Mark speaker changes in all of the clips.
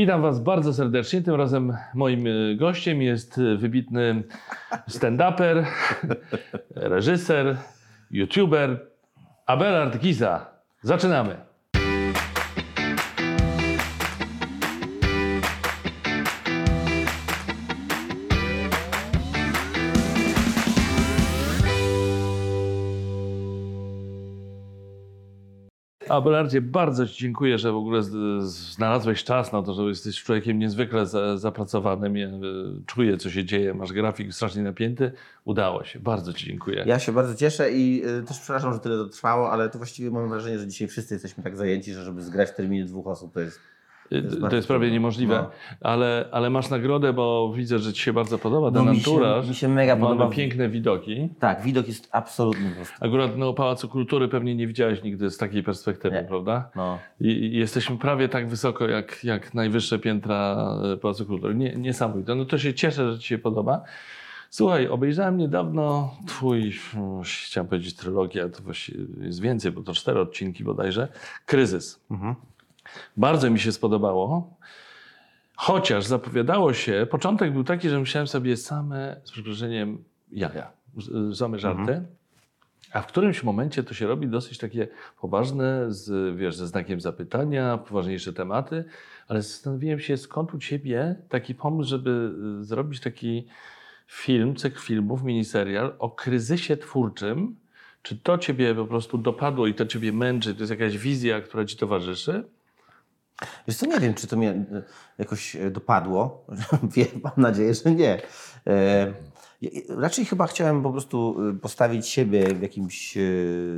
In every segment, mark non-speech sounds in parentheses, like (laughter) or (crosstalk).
Speaker 1: Witam Was bardzo serdecznie. Tym razem moim y, gościem jest y, wybitny stand-uper, (laughs) reżyser, youtuber Abelard Giza. Zaczynamy. Abelardzie, bardzo Ci dziękuję, że w ogóle znalazłeś czas na to, że jesteś człowiekiem niezwykle za, zapracowanym. Ja, y, czuję, co się dzieje. Masz grafik strasznie napięty. Udało się. Bardzo Ci dziękuję.
Speaker 2: Ja się bardzo cieszę i y, też przepraszam, że tyle to trwało, ale to właściwie mam wrażenie, że dzisiaj wszyscy jesteśmy tak zajęci, że żeby zgrać terminy dwóch osób to jest... Jest
Speaker 1: to jest prawie niemożliwe.
Speaker 2: No.
Speaker 1: Ale, ale masz nagrodę, bo widzę, że Ci się bardzo podoba ten
Speaker 2: No, mi się-
Speaker 1: anturaż.
Speaker 2: mi się mega
Speaker 1: Mamy
Speaker 2: podoba.
Speaker 1: piękne widoki.
Speaker 2: Tak, widok jest absolutny po prostu.
Speaker 1: Akurat no, Pałacu Kultury pewnie nie widziałeś nigdy z takiej perspektywy,
Speaker 2: Nie.
Speaker 1: prawda?
Speaker 2: No.
Speaker 1: I, jesteśmy prawie tak wysoko, jak, jak najwyższe piętra e, Pałacu Kultury. Nie, niesamowite. No to się cieszę, że Ci się podoba. Słuchaj, obejrzałem niedawno Twój, mm, chciałem powiedzieć trylogię, ale to właściwie jest więcej, bo to cztery odcinki bodajże. Kryzys.
Speaker 2: Mhm.
Speaker 1: Bardzo mi się spodobało. Chociaż zapowiadało się, początek był taki, że myślałem sobie same, z przeproszeniem, jaja, same żarty. A w którymś momencie to się robi dosyć takie poważne, z, wiesz, ze znakiem zapytania, poważniejsze tematy, ale zastanowiłem się, skąd u Ciebie taki pomysł, żeby y, zrobić taki film, cykl filmów, miniserial o kryzysie twórczym. Czy to Ciebie po prostu dopadło i to Ciebie męczy? To jest jakaś wizja, która Ci towarzyszy?
Speaker 2: Wiesz co, nie wiem, czy to mnie y, jakoś y, dopadło. (laughs) Wie- Mam nadzieję, że nie. E, Raczej chyba chciałem po prostu postawić siebie w jakimś,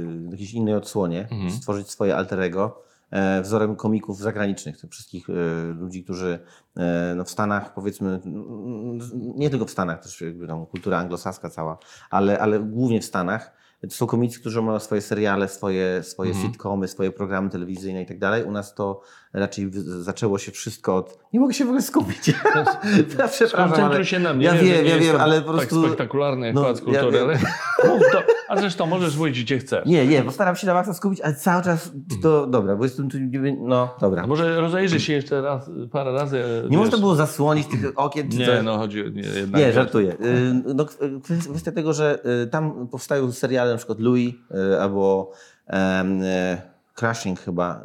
Speaker 2: w jakiejś innej odsłonie,
Speaker 1: Mhm.
Speaker 2: stworzyć swoje alterego e, wzorem komików zagranicznych, tych wszystkich e, ludzi, którzy e, no w Stanach powiedzmy, nie tylko w Stanach, też jakby tam kultura anglosaska cała, ale, ale głównie w Stanach. To są komicy, którzy mają swoje seriale, swoje, swoje
Speaker 1: Mhm.
Speaker 2: sitcomy, swoje programy telewizyjne i tak dalej. U nas to raczej zaczęło się wszystko od... Nie mogę się w ogóle skupić. (laughs) ja przepraszam, ale...
Speaker 1: się na mnie.
Speaker 2: Ja wiem, ja wiem, ale po prostu-
Speaker 1: Tak spektakularny
Speaker 2: No,
Speaker 1: Pałac
Speaker 2: ja
Speaker 1: Kultury,
Speaker 2: wiem.
Speaker 1: ale to, a zresztą możesz mówić gdzie chcesz.
Speaker 2: Nie, nie, postaram się na maksa skupić, ale cały czas to dobra, bo jestem tu, no dobra.
Speaker 1: A może rozejrzyj się jeszcze raz, parę razy.
Speaker 2: Nie
Speaker 1: wiesz.
Speaker 2: można było zasłonić tych okien czy
Speaker 1: Nie,
Speaker 2: coś?
Speaker 1: no chodzi o... Nie, jednak,
Speaker 2: Nie, żartuję. Y, No, kwestia tego, że y, tam powstają seriale na przykład Louis y, albo Crashing chyba.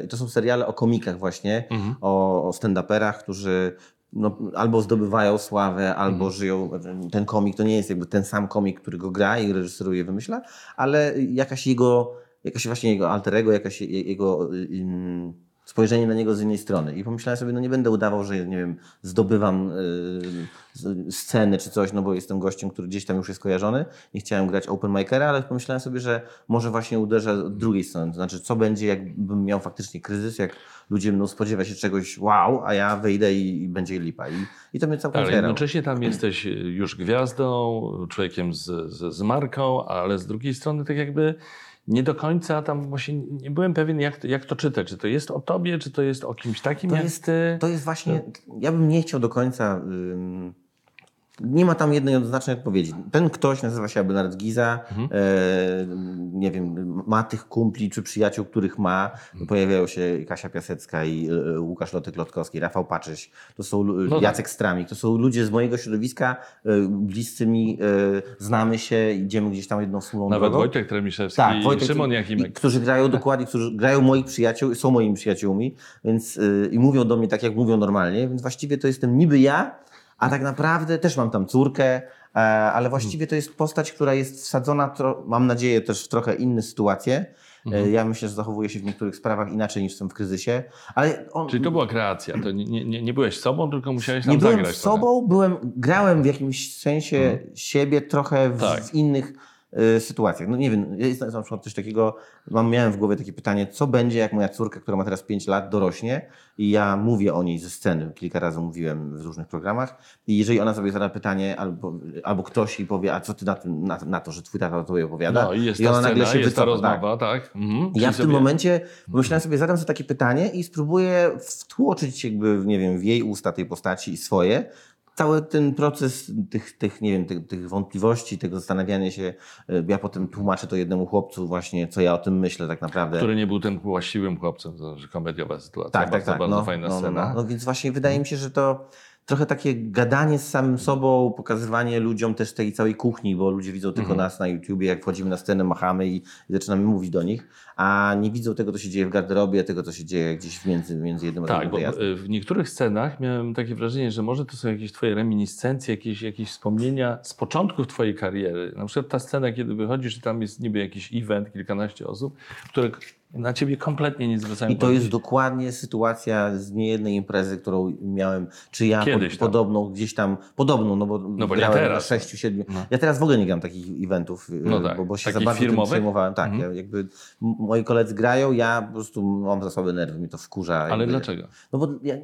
Speaker 2: Y, I to są seriale o komikach właśnie,
Speaker 1: Mhm.
Speaker 2: o, o stand-uperach, którzy no, albo zdobywają sławę, albo
Speaker 1: Mhm.
Speaker 2: żyją. Ten komik to nie jest jakby ten sam komik, który go gra i reżyseruje, wymyśla, ale jakaś jego, jakaś właśnie jego alterego, jakaś je- jego ym, spojrzenie na niego z innej strony. I pomyślałem sobie, no nie będę udawał, że nie wiem, zdobywam y, sceny czy coś, no bo jestem gościem, który gdzieś tam już jest kojarzony. Nie chciałem grać open micera, ale pomyślałem sobie, że może właśnie uderzę od drugiej strony. To znaczy, co będzie, jakbym miał faktycznie kryzys, jak ludzie będą spodziewać się czegoś wow, a ja wyjdę i, i będzie lipa. I, i to mnie całkiem
Speaker 1: Ale
Speaker 2: zjarało.
Speaker 1: jednocześnie tam jesteś już gwiazdą, człowiekiem z, z, z marką, ale z drugiej strony tak jakby nie do końca tam właśnie nie byłem pewien jak, jak to czytać. Czy to jest o tobie, czy to jest o kimś takim
Speaker 2: To
Speaker 1: jak
Speaker 2: jest-
Speaker 1: ty?
Speaker 2: To jest właśnie, ja bym nie chciał do końca. ym, nie ma tam jednej jednoznacznej odpowiedzi. Ten ktoś nazywa się Abelard Giza,
Speaker 1: Mhm.
Speaker 2: e, nie wiem, ma tych kumpli czy przyjaciół, których ma.
Speaker 1: Mhm.
Speaker 2: Pojawiają się Kasia Piasecka i e, Łukasz Lotyk-Lotkowski, Rafał Paczyś, to są
Speaker 1: No
Speaker 2: Jacek Stramik, to są ludzie z mojego środowiska, e, bliscy mi, e, znamy się, idziemy gdzieś tam jedną wspólną
Speaker 1: Nawet
Speaker 2: drogą.
Speaker 1: Wojtek Tremiszewski
Speaker 2: Tak, Wojtek,
Speaker 1: Szymon Jachimek.
Speaker 2: którzy grają dokładnie, którzy grają moich przyjaciół, są moimi przyjaciółmi, więc yy, i mówią do mnie tak, jak mówią normalnie, więc właściwie to jestem niby ja, a tak naprawdę też mam tam córkę, e, ale właściwie to jest postać, która jest wsadzona, mam nadzieję, też w trochę inne sytuacje. E, Ja myślę, że zachowuje się w niektórych sprawach inaczej niż jestem w kryzysie, ale on,
Speaker 1: Czyli to była kreacja. To nie, nie, nie byłeś sobą, tylko musiałeś tam
Speaker 2: nie byłem
Speaker 1: zagrać.
Speaker 2: sobą, byłem, grałem w jakimś sensie siebie trochę w,
Speaker 1: Tak.
Speaker 2: w innych sytuacjach. No nie wiem, jest na przykład coś takiego, mam, miałem w głowie takie pytanie, co będzie, jak moja córka, która ma teraz 5 lat, dorośnie i ja mówię o niej ze sceny, kilka razy mówiłem w różnych programach i jeżeli ona sobie zada pytanie albo, albo ktoś jej powie, a co ty na, tym, na, na to, że twój tata tobie opowiada?
Speaker 1: No i jest
Speaker 2: I ona
Speaker 1: scena,
Speaker 2: nagle się
Speaker 1: jest ta
Speaker 2: wycofa, tak.
Speaker 1: rozmowa, tak. Mhm.
Speaker 2: Ja w tym
Speaker 1: sobie-
Speaker 2: momencie pomyślałem sobie, zadam sobie takie pytanie i spróbuję wtłoczyć jakby, nie wiem, w jej usta tej postaci i swoje. Cały ten proces tych, tych nie wiem, tych, tych wątpliwości, tego zastanawiania się, y, ja potem tłumaczę to jednemu chłopcu właśnie, co ja o tym myślę tak naprawdę.
Speaker 1: Który nie był tym właściwym chłopcem, to że komediowa sytuacja.
Speaker 2: Tak, tak,
Speaker 1: bardzo,
Speaker 2: tak.
Speaker 1: Bardzo
Speaker 2: no,
Speaker 1: fajna
Speaker 2: no, no,
Speaker 1: scena.
Speaker 2: No, no, więc właśnie wydaje mi się, że to trochę takie gadanie z samym sobą, pokazywanie ludziom też tej całej kuchni, bo ludzie widzą tylko
Speaker 1: Mhm.
Speaker 2: nas na YouTubie, jak wchodzimy na scenę, machamy i, zaczynamy mówić do nich, a nie widzą tego, co się dzieje w garderobie, tego, co się dzieje gdzieś między, między jednym a
Speaker 1: Tak, bo
Speaker 2: wyjazdem.
Speaker 1: y, w niektórych scenach miałem takie wrażenie, że może to są jakieś twoje reminiscencje, jakieś, jakieś wspomnienia z początków twojej kariery. Na przykład ta scena, kiedy wychodzisz i tam jest niby jakiś event, kilkanaście osób, które na ciebie kompletnie nie zwracają
Speaker 2: I to jest dokładnie sytuacja z niejednej imprezy, którą miałem, czy ja
Speaker 1: Kiedyś
Speaker 2: pod, podobną gdzieś tam, podobną, no bo,
Speaker 1: bo nie
Speaker 2: grałem
Speaker 1: teraz.
Speaker 2: na sześciu, siedmiu.
Speaker 1: No.
Speaker 2: Ja teraz w ogóle nie gram takich eventów,
Speaker 1: No
Speaker 2: y,
Speaker 1: tak.
Speaker 2: bo, bo się za bardzo tym
Speaker 1: firmowych?
Speaker 2: przejmowałem. Tak,
Speaker 1: Mhm.
Speaker 2: ja, jakby moi koledzy grają, ja po prostu mam za słabe nerwy, mi to wkurza.
Speaker 1: Ale
Speaker 2: jakby.
Speaker 1: dlaczego?
Speaker 2: No bo ja,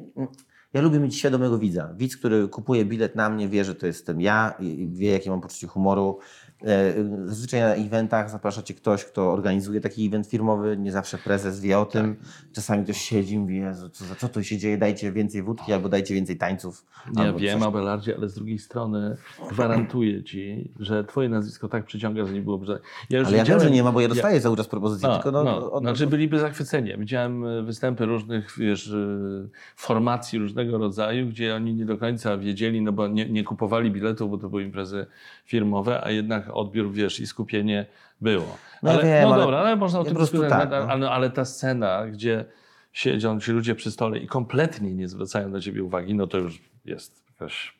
Speaker 2: ja lubię mieć świadomego widza. Widz, który kupuje bilet na mnie, wie, że to jestem ja wie, jakie mam poczucie humoru. E, Zazwyczaj na eventach zaprasza cię ktoś, kto organizuje taki event firmowy, nie zawsze prezes wie o tym.
Speaker 1: Tak.
Speaker 2: Czasami ktoś siedzi i mówi, Jezu, co, za- co tu się dzieje, dajcie więcej wódki albo dajcie więcej tańców.
Speaker 1: Nie
Speaker 2: albo
Speaker 1: wiem,
Speaker 2: coś.
Speaker 1: Abelardzie, ale z drugiej strony gwarantuję ci, że twoje nazwisko tak przyciąga, że nie byłoby... Że... Ja
Speaker 2: Ale ja wiem, że nie ma, bo ja dostaję cały czas propozycje,
Speaker 1: No,
Speaker 2: tylko no,
Speaker 1: no,
Speaker 2: od-
Speaker 1: znaczy byliby zachwyceni. Ja Widziałem e, występy różnych, wiesz, e, formacji różnego rodzaju, gdzie oni nie do końca wiedzieli, no bo nie, nie kupowali biletów, bo to były imprezy firmowe, a jednak odbiór, wiesz, i skupienie było.
Speaker 2: No
Speaker 1: ale,
Speaker 2: wiem,
Speaker 1: no
Speaker 2: ale
Speaker 1: dobra, ale można o tym dyskutować,
Speaker 2: tak, no.
Speaker 1: ale, ale ta scena, gdzie siedzą ci ludzie przy stole i kompletnie nie zwracają na ciebie uwagi, no to już jest jakaś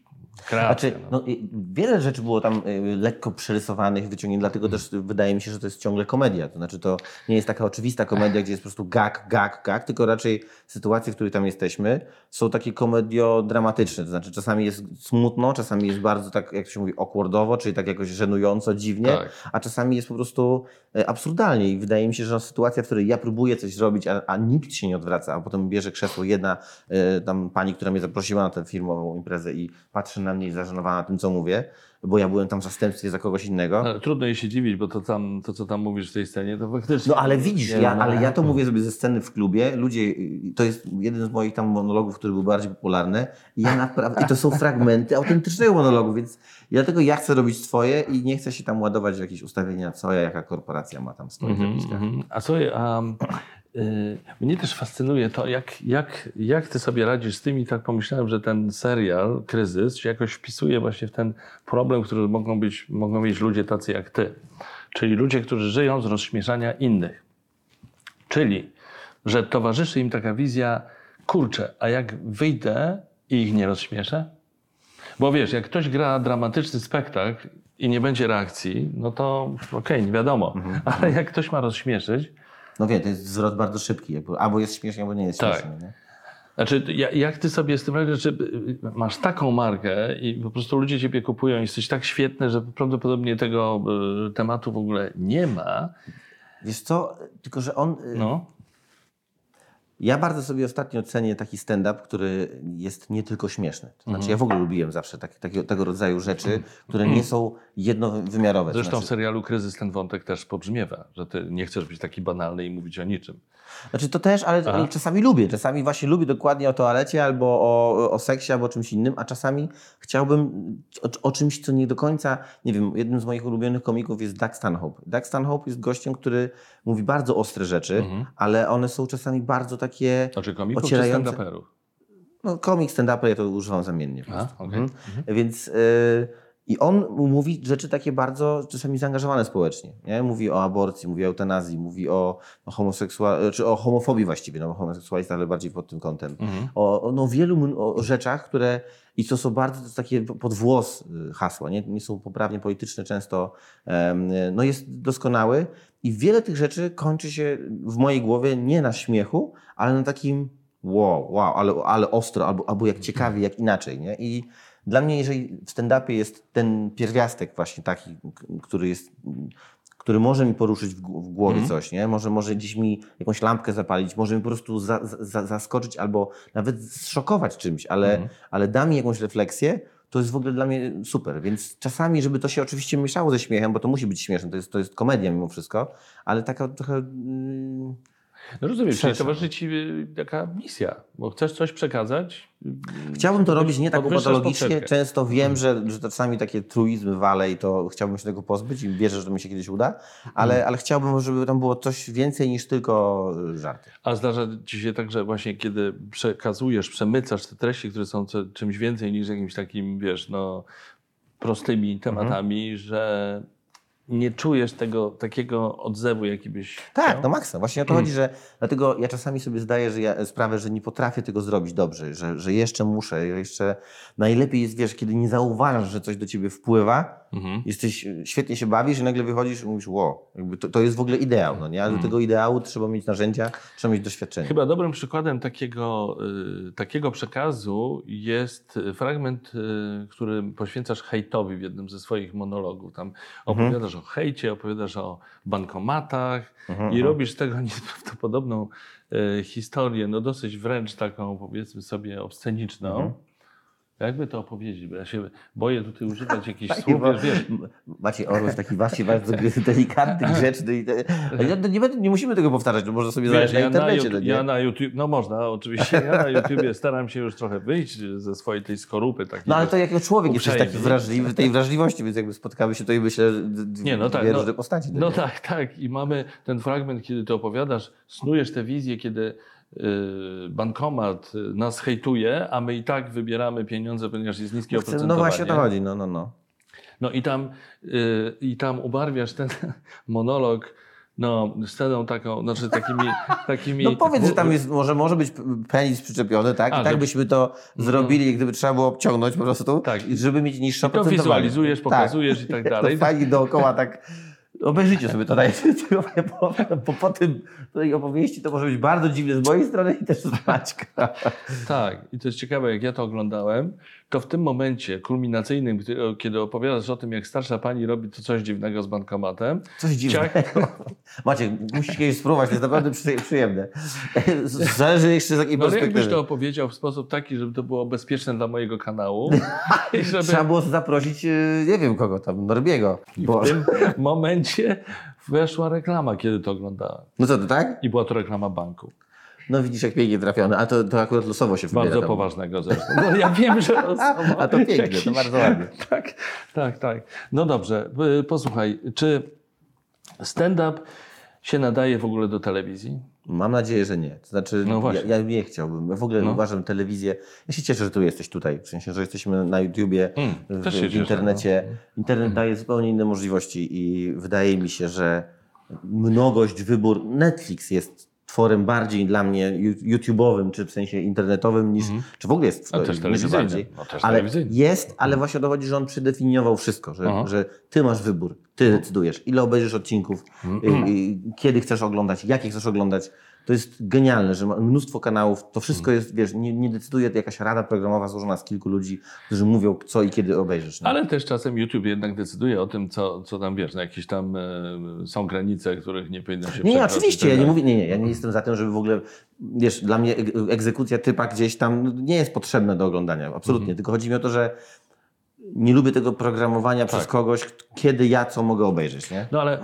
Speaker 1: kreacja.
Speaker 2: Znaczy,
Speaker 1: no.
Speaker 2: no, wiele rzeczy było tam y, lekko przerysowanych, wyciągniętych, dlatego też wydaje mi się, że to jest ciągle komedia. To znaczy, to nie jest taka oczywista komedia, gdzie jest po prostu gag, gag, gag, tylko raczej sytuacje, w których tam jesteśmy, są takie komediodramatyczne. To znaczy, czasami jest smutno, czasami jest bardzo tak, jak się mówi, awkwardowo, czyli tak jakoś żenująco, dziwnie,
Speaker 1: Tak.
Speaker 2: a czasami jest po prostu e, absurdalnie. I wydaje mi się, że sytuacja, w której ja próbuję coś zrobić, a, a nikt się nie odwraca, a potem bierze krzesło jedna e, tam pani, która mnie zaprosiła na tę firmową imprezę i patrzy na mnie zażenowana tym, co mówię, bo ja byłem tam w zastępstwie za kogoś innego.
Speaker 1: Trudno jej się dziwić, bo to, tam, to, co tam mówisz w tej scenie, to faktycznie...
Speaker 2: No ale widzisz, ja, ale ja to mówię sobie ze sceny w klubie. Ludzie, to jest jeden z moich tam monologów, który był bardziej popularny. I ja naprawdę, i to są fragmenty autentycznego monologu, więc dlatego ja chcę robić swoje i nie chcę się tam ładować w jakieś ustawienia, co ja, jaka korporacja ma tam w swoich
Speaker 1: Mhm,
Speaker 2: zapiskach.
Speaker 1: mhm. A a, y, mnie też fascynuje to, jak, jak, jak ty sobie radzisz z tym i tak pomyślałem, że ten serial, Kryzys, się jakoś wpisuje właśnie w ten problem, który mogą, być, mogą mieć ludzie tacy jak ty. Czyli ludzie, którzy żyją z rozśmieszania innych. Czyli, że towarzyszy im taka wizja, kurczę, a jak wyjdę i ich nie rozśmieszę? Bo wiesz, jak ktoś gra dramatyczny spektakl i nie będzie reakcji, no to okej, nie wiadomo.
Speaker 2: Mhm.
Speaker 1: Ale jak ktoś ma rozśmieszyć,
Speaker 2: No wiem, to jest zwrot bardzo szybki. jakby Albo jest śmiesznie, albo nie jest
Speaker 1: Tak.
Speaker 2: śmiesznie. Nie?
Speaker 1: znaczy ja- jak ty sobie z tym radzisz, y, masz taką markę i po prostu ludzie ciebie kupują, jesteś tak świetny, że prawdopodobnie tego y, tematu w ogóle nie ma.
Speaker 2: Wiesz co, tylko że on... y,
Speaker 1: No,
Speaker 2: Ja bardzo sobie ostatnio cenię taki stand-up, który jest nie tylko śmieszny. To znaczy, ja w ogóle lubiłem zawsze tak, takiego, tego rodzaju rzeczy, które nie są jednowymiarowe.
Speaker 1: Zresztą w
Speaker 2: znaczy,
Speaker 1: serialu Kryzys ten wątek też pobrzmiewa, że ty nie chcesz być taki banalny i mówić o niczym.
Speaker 2: Znaczy to też, ale, ale czasami lubię. Czasami właśnie lubię dokładnie o toalecie albo o, o seksie, albo o czymś innym, a czasami chciałbym o, o czymś, co nie do końca, nie wiem, jednym z moich ulubionych komików jest Doug Stanhope. Doug Stanhope jest gościem, który mówi bardzo ostre rzeczy,
Speaker 1: Mhm.
Speaker 2: ale one są czasami bardzo takie,
Speaker 1: Znaczy komików czy
Speaker 2: Ocierające-
Speaker 1: stand-uperów?
Speaker 2: no komik, stand-upper, ja to używam zamiennie.
Speaker 1: A,
Speaker 2: prostu.
Speaker 1: okej.
Speaker 2: Mhm. Więc y, i on mówi rzeczy takie bardzo czasami zaangażowane społecznie. Nie? Mówi o aborcji, mówi o eutanazji, mówi o, homoseksual, czy o homofobii właściwie, no homoseksualista, ale bardziej pod tym kątem.
Speaker 1: Mhm.
Speaker 2: O, o no, wielu o rzeczach, które i to są bardzo to takie pod włos y, hasła, nie, nie są poprawnie polityczne często. Em, no jest doskonały i wiele tych rzeczy kończy się w mojej głowie nie na śmiechu, ale na takim wow, wow, ale, ale ostro, albo, albo jak ciekawie, jak inaczej. Nie? I dla mnie, jeżeli w stand-upie jest ten pierwiastek właśnie taki, który jest który może mi poruszyć w, gł- w głowie
Speaker 1: Mhm.
Speaker 2: coś, nie? Może, może gdzieś mi jakąś lampkę zapalić, może mi po prostu za, za, zaskoczyć albo nawet zszokować czymś, ale,
Speaker 1: Mhm.
Speaker 2: ale da mi jakąś refleksję, to jest w ogóle dla mnie super. Więc czasami, żeby to się oczywiście mieszało ze śmiechem, bo to musi być śmieszne, to jest, to jest komedia mimo wszystko, ale taka trochę... Mm,
Speaker 1: No rozumiem, czyli
Speaker 2: Szersza.
Speaker 1: towarzyszy ci y, taka misja, bo chcesz coś przekazać. y,
Speaker 2: Chciałbym to robić nie tak patologicznie. Często wiem, że, że czasami takie truizmy wale i to chciałbym się tego pozbyć i wierzę, że to mi się kiedyś uda, ale,
Speaker 1: Mhm.
Speaker 2: ale chciałbym, żeby tam było coś więcej niż tylko y, żarty.
Speaker 1: A zdarza ci się tak, że właśnie kiedy przekazujesz, przemycasz te treści, które są co, czymś więcej niż jakimś takim, wiesz, no, prostymi tematami, że nie czujesz tego takiego odzewu, jaki byś
Speaker 2: Tak,
Speaker 1: chciał?
Speaker 2: no maksa. Właśnie o to chodzi, że dlatego ja czasami sobie zdaję że ja, sprawę, że nie potrafię tego zrobić dobrze, że, że jeszcze muszę, jeszcze najlepiej jest, wiesz, kiedy nie zauważasz, że coś do ciebie wpływa,
Speaker 1: Mhm.
Speaker 2: jesteś, świetnie się bawisz i nagle wychodzisz i mówisz, wow, to, to jest w ogóle ideał, no nie? Ale do tego ideału trzeba mieć narzędzia, trzeba mieć doświadczenie.
Speaker 1: Chyba dobrym przykładem takiego, y, takiego przekazu jest fragment, y, który poświęcasz hejtowi w jednym ze swoich monologów. Tam opowiadasz o hejcie, opowiadasz o bankomatach
Speaker 2: Mhm,
Speaker 1: i robisz z tego (laughs) nieprawdopodobną y, historię, no dosyć wręcz taką powiedzmy sobie obsceniczną. Jakby to opowiedzieć, bo ja się boję tutaj używać jakichś słów,
Speaker 2: bo-
Speaker 1: wiesz,
Speaker 2: Maciej Orłoś taki właśnie bardzo (laughs) delikatny, grzeczny. I te, (laughs) ja, nie, nie musimy tego powtarzać, to można sobie
Speaker 1: Wiesz,
Speaker 2: na
Speaker 1: ja, na
Speaker 2: internecie.
Speaker 1: YouTube,
Speaker 2: no
Speaker 1: ja na YouTube, no można oczywiście, ja na YouTubie staram się już trochę wyjść ze swojej tej skorupy. Takiej,
Speaker 2: No ale to jako człowiek jesteś
Speaker 1: uprzejmy.
Speaker 2: taki wrażliwy, tej wrażliwości, więc jakby spotkamy się to i myślę,
Speaker 1: Nie, no tak,
Speaker 2: dwie
Speaker 1: no-
Speaker 2: różne postaci.
Speaker 1: No
Speaker 2: nie?
Speaker 1: tak, tak. I mamy ten fragment, kiedy ty opowiadasz, snujesz tę wizję, kiedy bankomat y, nas hejtuje, a my i tak wybieramy pieniądze, ponieważ jest niskie
Speaker 2: No
Speaker 1: oprocentowanie.
Speaker 2: właśnie to chodzi, no, no, no.
Speaker 1: No i tam, y, i tam ubarwiasz ten (laughs) monolog no, sceną taką, znaczy takimi... (laughs) takimi
Speaker 2: No powiedz, że tam jest, może, może być penis przyczepiony, tak?
Speaker 1: A,
Speaker 2: I tak
Speaker 1: że-
Speaker 2: byśmy to zrobili, gdyby trzeba było obciągnąć po prostu,
Speaker 1: Tak.
Speaker 2: żeby mieć niższe
Speaker 1: I to
Speaker 2: oprocentowanie.
Speaker 1: wizualizujesz, pokazujesz i tak (laughs) dalej.
Speaker 2: To fajnie dookoła tak... Obejrzyjcie sobie to, dajcie po, po, po tym tej opowieści to może być bardzo dziwne z mojej strony i też z Maćka.
Speaker 1: Tak, i to jest ciekawe, jak ja to oglądałem, to w tym momencie kulminacyjnym, kiedy opowiadasz o tym, jak starsza pani robi to coś dziwnego z bankomatem,
Speaker 2: Coś dziwnego.
Speaker 1: Ciach. (laughs)
Speaker 2: Maciek, musisz kiedyś spróbować, to jest naprawdę przy, przyjemne. (laughs) Zależy jeszcze z jakiej
Speaker 1: no ale jakbyś
Speaker 2: perspektywy.
Speaker 1: to opowiedział w sposób taki, żeby to było bezpieczne dla mojego kanału (laughs) i żeby
Speaker 2: Trzeba było zaprosić, y, nie wiem kogo tam, Norbiego. Bo...
Speaker 1: w tym momencie weszła reklama, kiedy to oglądałem.
Speaker 2: No co, to tak?
Speaker 1: I była to reklama banku.
Speaker 2: No widzisz, jak pięknie trafione, a to, to akurat losowo się wybiera.
Speaker 1: Bardzo
Speaker 2: tam.
Speaker 1: poważnego zresztą. No, ja wiem, że osoba-
Speaker 2: A to pięknie, to
Speaker 1: jakiś-
Speaker 2: bardzo ładnie. (laughs)
Speaker 1: Tak, tak, tak. No dobrze, y, posłuchaj, czy stand-up się nadaje w ogóle do telewizji?
Speaker 2: Mam nadzieję, że nie. To znaczy,
Speaker 1: No
Speaker 2: ja, ja nie chciałbym. Ja w ogóle
Speaker 1: No.
Speaker 2: uważam telewizję. Ja się cieszę, że tu jesteś tutaj. W sensie, że jesteśmy na YouTubie,
Speaker 1: Mm,
Speaker 2: w, w
Speaker 1: cieszę, no.
Speaker 2: internecie. Internet daje zupełnie inne możliwości i wydaje mi się, że mnogość, wybór. Netflix jest tworem bardziej dla mnie YouTube'owym, czy w sensie internetowym, niż, czy w ogóle jest
Speaker 1: A też
Speaker 2: myślę,
Speaker 1: telewizyjny.
Speaker 2: bardziej.
Speaker 1: No też
Speaker 2: ale jest, ale właśnie o to chodzi, że on przedefiniował wszystko, że,
Speaker 1: Aha.
Speaker 2: że ty masz wybór, ty decydujesz, ile obejrzysz odcinków, y, y, kiedy chcesz oglądać, jakie chcesz oglądać. To jest genialne, że ma mnóstwo kanałów, to wszystko jest, wiesz, nie, nie decyduje jakaś rada programowa złożona z kilku ludzi, którzy mówią, co i kiedy obejrzysz. nie?
Speaker 1: Ale też czasem YouTube jednak decyduje o tym, co, co tam wiesz, no jakieś tam e, są granice, których nie powinno się
Speaker 2: Nie, nie, oczywiście, ja
Speaker 1: Tak
Speaker 2: nie
Speaker 1: dalej.
Speaker 2: mówię, nie, nie, ja nie jestem za tym, żeby w ogóle, wiesz, dla mnie eg- egzekucja typa gdzieś tam nie jest potrzebna do oglądania, absolutnie,
Speaker 1: Mhm.
Speaker 2: tylko chodzi mi o to, że nie lubię tego programowania przez
Speaker 1: Tak.
Speaker 2: kogoś, kiedy ja co mogę obejrzeć, nie?
Speaker 1: No ale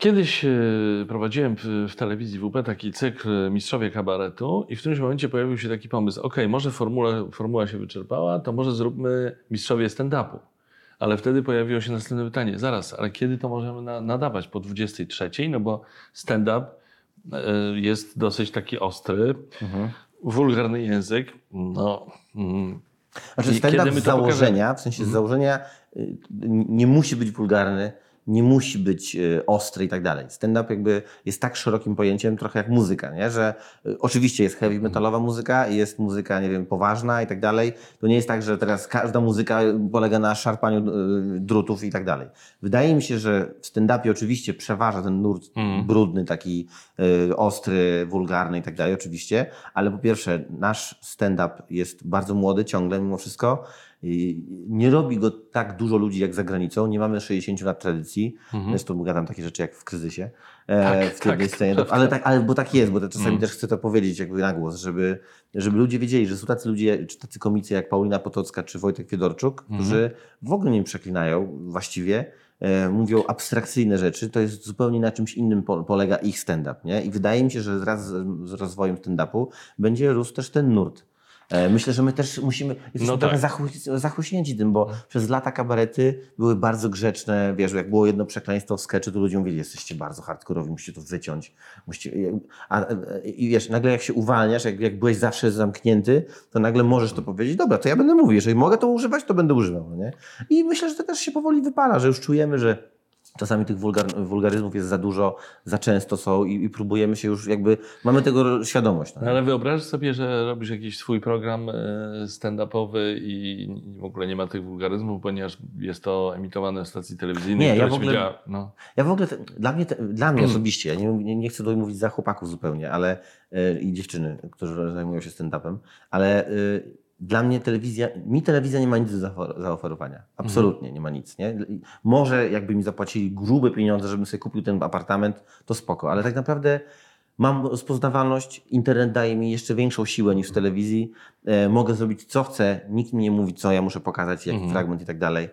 Speaker 1: kiedyś e, prowadziłem w, telewizji WP taki cykl e, Mistrzowie Kabaretu i w którymś momencie pojawił się taki pomysł, ok, może formuła, formuła się wyczerpała, to może zróbmy Mistrzowie Stand-Upu. Ale wtedy pojawiło się następne pytanie, zaraz, ale kiedy to możemy na, nadawać? Po 23? No bo stand-up e, jest dosyć taki ostry, wulgarny język, no... Mm,
Speaker 2: Znaczy stand-up z
Speaker 1: Mhm.
Speaker 2: założenia, w sensie z założenia y, nie musi być wulgarny, nie musi być y, ostry i tak dalej. Stand-up jakby jest tak szerokim pojęciem, trochę jak muzyka, nie? że y, oczywiście jest heavy metalowa muzyka i jest muzyka, nie wiem, poważna i tak dalej. To nie jest tak, że teraz każda muzyka polega na szarpaniu y, drutów i tak dalej. Wydaje mi się, że w stand-upie oczywiście przeważa ten nurt brudny, taki ostry, wulgarny i tak dalej, oczywiście, ale po pierwsze nasz stand-up jest bardzo młody ciągle mimo wszystko. Nie robi go tak dużo ludzi jak za granicą. Nie mamy 60 lat tradycji. Zresztą gadam takie rzeczy jak w kryzysie. E,
Speaker 1: Tak,
Speaker 2: w
Speaker 1: tak,
Speaker 2: scenie.
Speaker 1: prawda.
Speaker 2: ale, tak, ale bo tak jest, bo to czasami też chcę to powiedzieć jakby na głos, żeby, żeby ludzie wiedzieli, że są tacy ludzie, czy tacy komicy jak Paulina Potocka, czy Wojtek Fiedorczuk, którzy w ogóle nie przeklinają właściwie, e, mówią abstrakcyjne rzeczy, to jest zupełnie na czymś innym po, polega ich stand-up, nie? I wydaje mi się, że wraz z, z rozwojem stand-upu będzie rósł też ten nurt. E, Myślę, że my też musimy, jesteśmy
Speaker 1: No
Speaker 2: trochę
Speaker 1: tak.
Speaker 2: zachły- zachłyśnięci tym, bo przez lata kabarety były bardzo grzeczne, wiesz, jak było jedno przekleństwo w sketchu, to ludzie mówili, jesteście bardzo hardkorowi, musicie to wyciąć. Musicie, a, a, I wiesz, nagle jak się uwalniasz, jak, jak byłeś zawsze zamknięty, to nagle możesz to powiedzieć, dobra, to ja będę mówił, jeżeli mogę to używać, to będę używał, no nie? I myślę, że to też się powoli wypala, że już czujemy, że czasami tych wulgar, wulgaryzmów jest za dużo, za często są i, i próbujemy się już jakby, mamy tego świadomość. No.
Speaker 1: No, ale wyobraź sobie, że robisz jakiś swój program e, stand-upowy i w ogóle nie ma tych wulgaryzmów, ponieważ jest to emitowane w stacji telewizyjnej,
Speaker 2: Nie, ja w ogóle-
Speaker 1: działa- No.
Speaker 2: Ja w ogóle, dla mnie, dla mnie osobiście, ja nie, nie, nie chcę tutaj mówić za chłopaków zupełnie, ale e, i dziewczyny, którzy zajmują się stand-upem, ale e, dla mnie telewizja, mi telewizja nie ma nic do zaofer- zaoferowania. Absolutnie nie ma nic. Nie? Może jakby mi zapłacili grube pieniądze, żebym sobie kupił ten apartament, to spoko, ale tak naprawdę mam rozpoznawalność, internet daje mi jeszcze większą siłę niż w telewizji. E, mogę zrobić co chcę, nikt mi nie mówi co ja muszę pokazać, jaki fragment i tak dalej.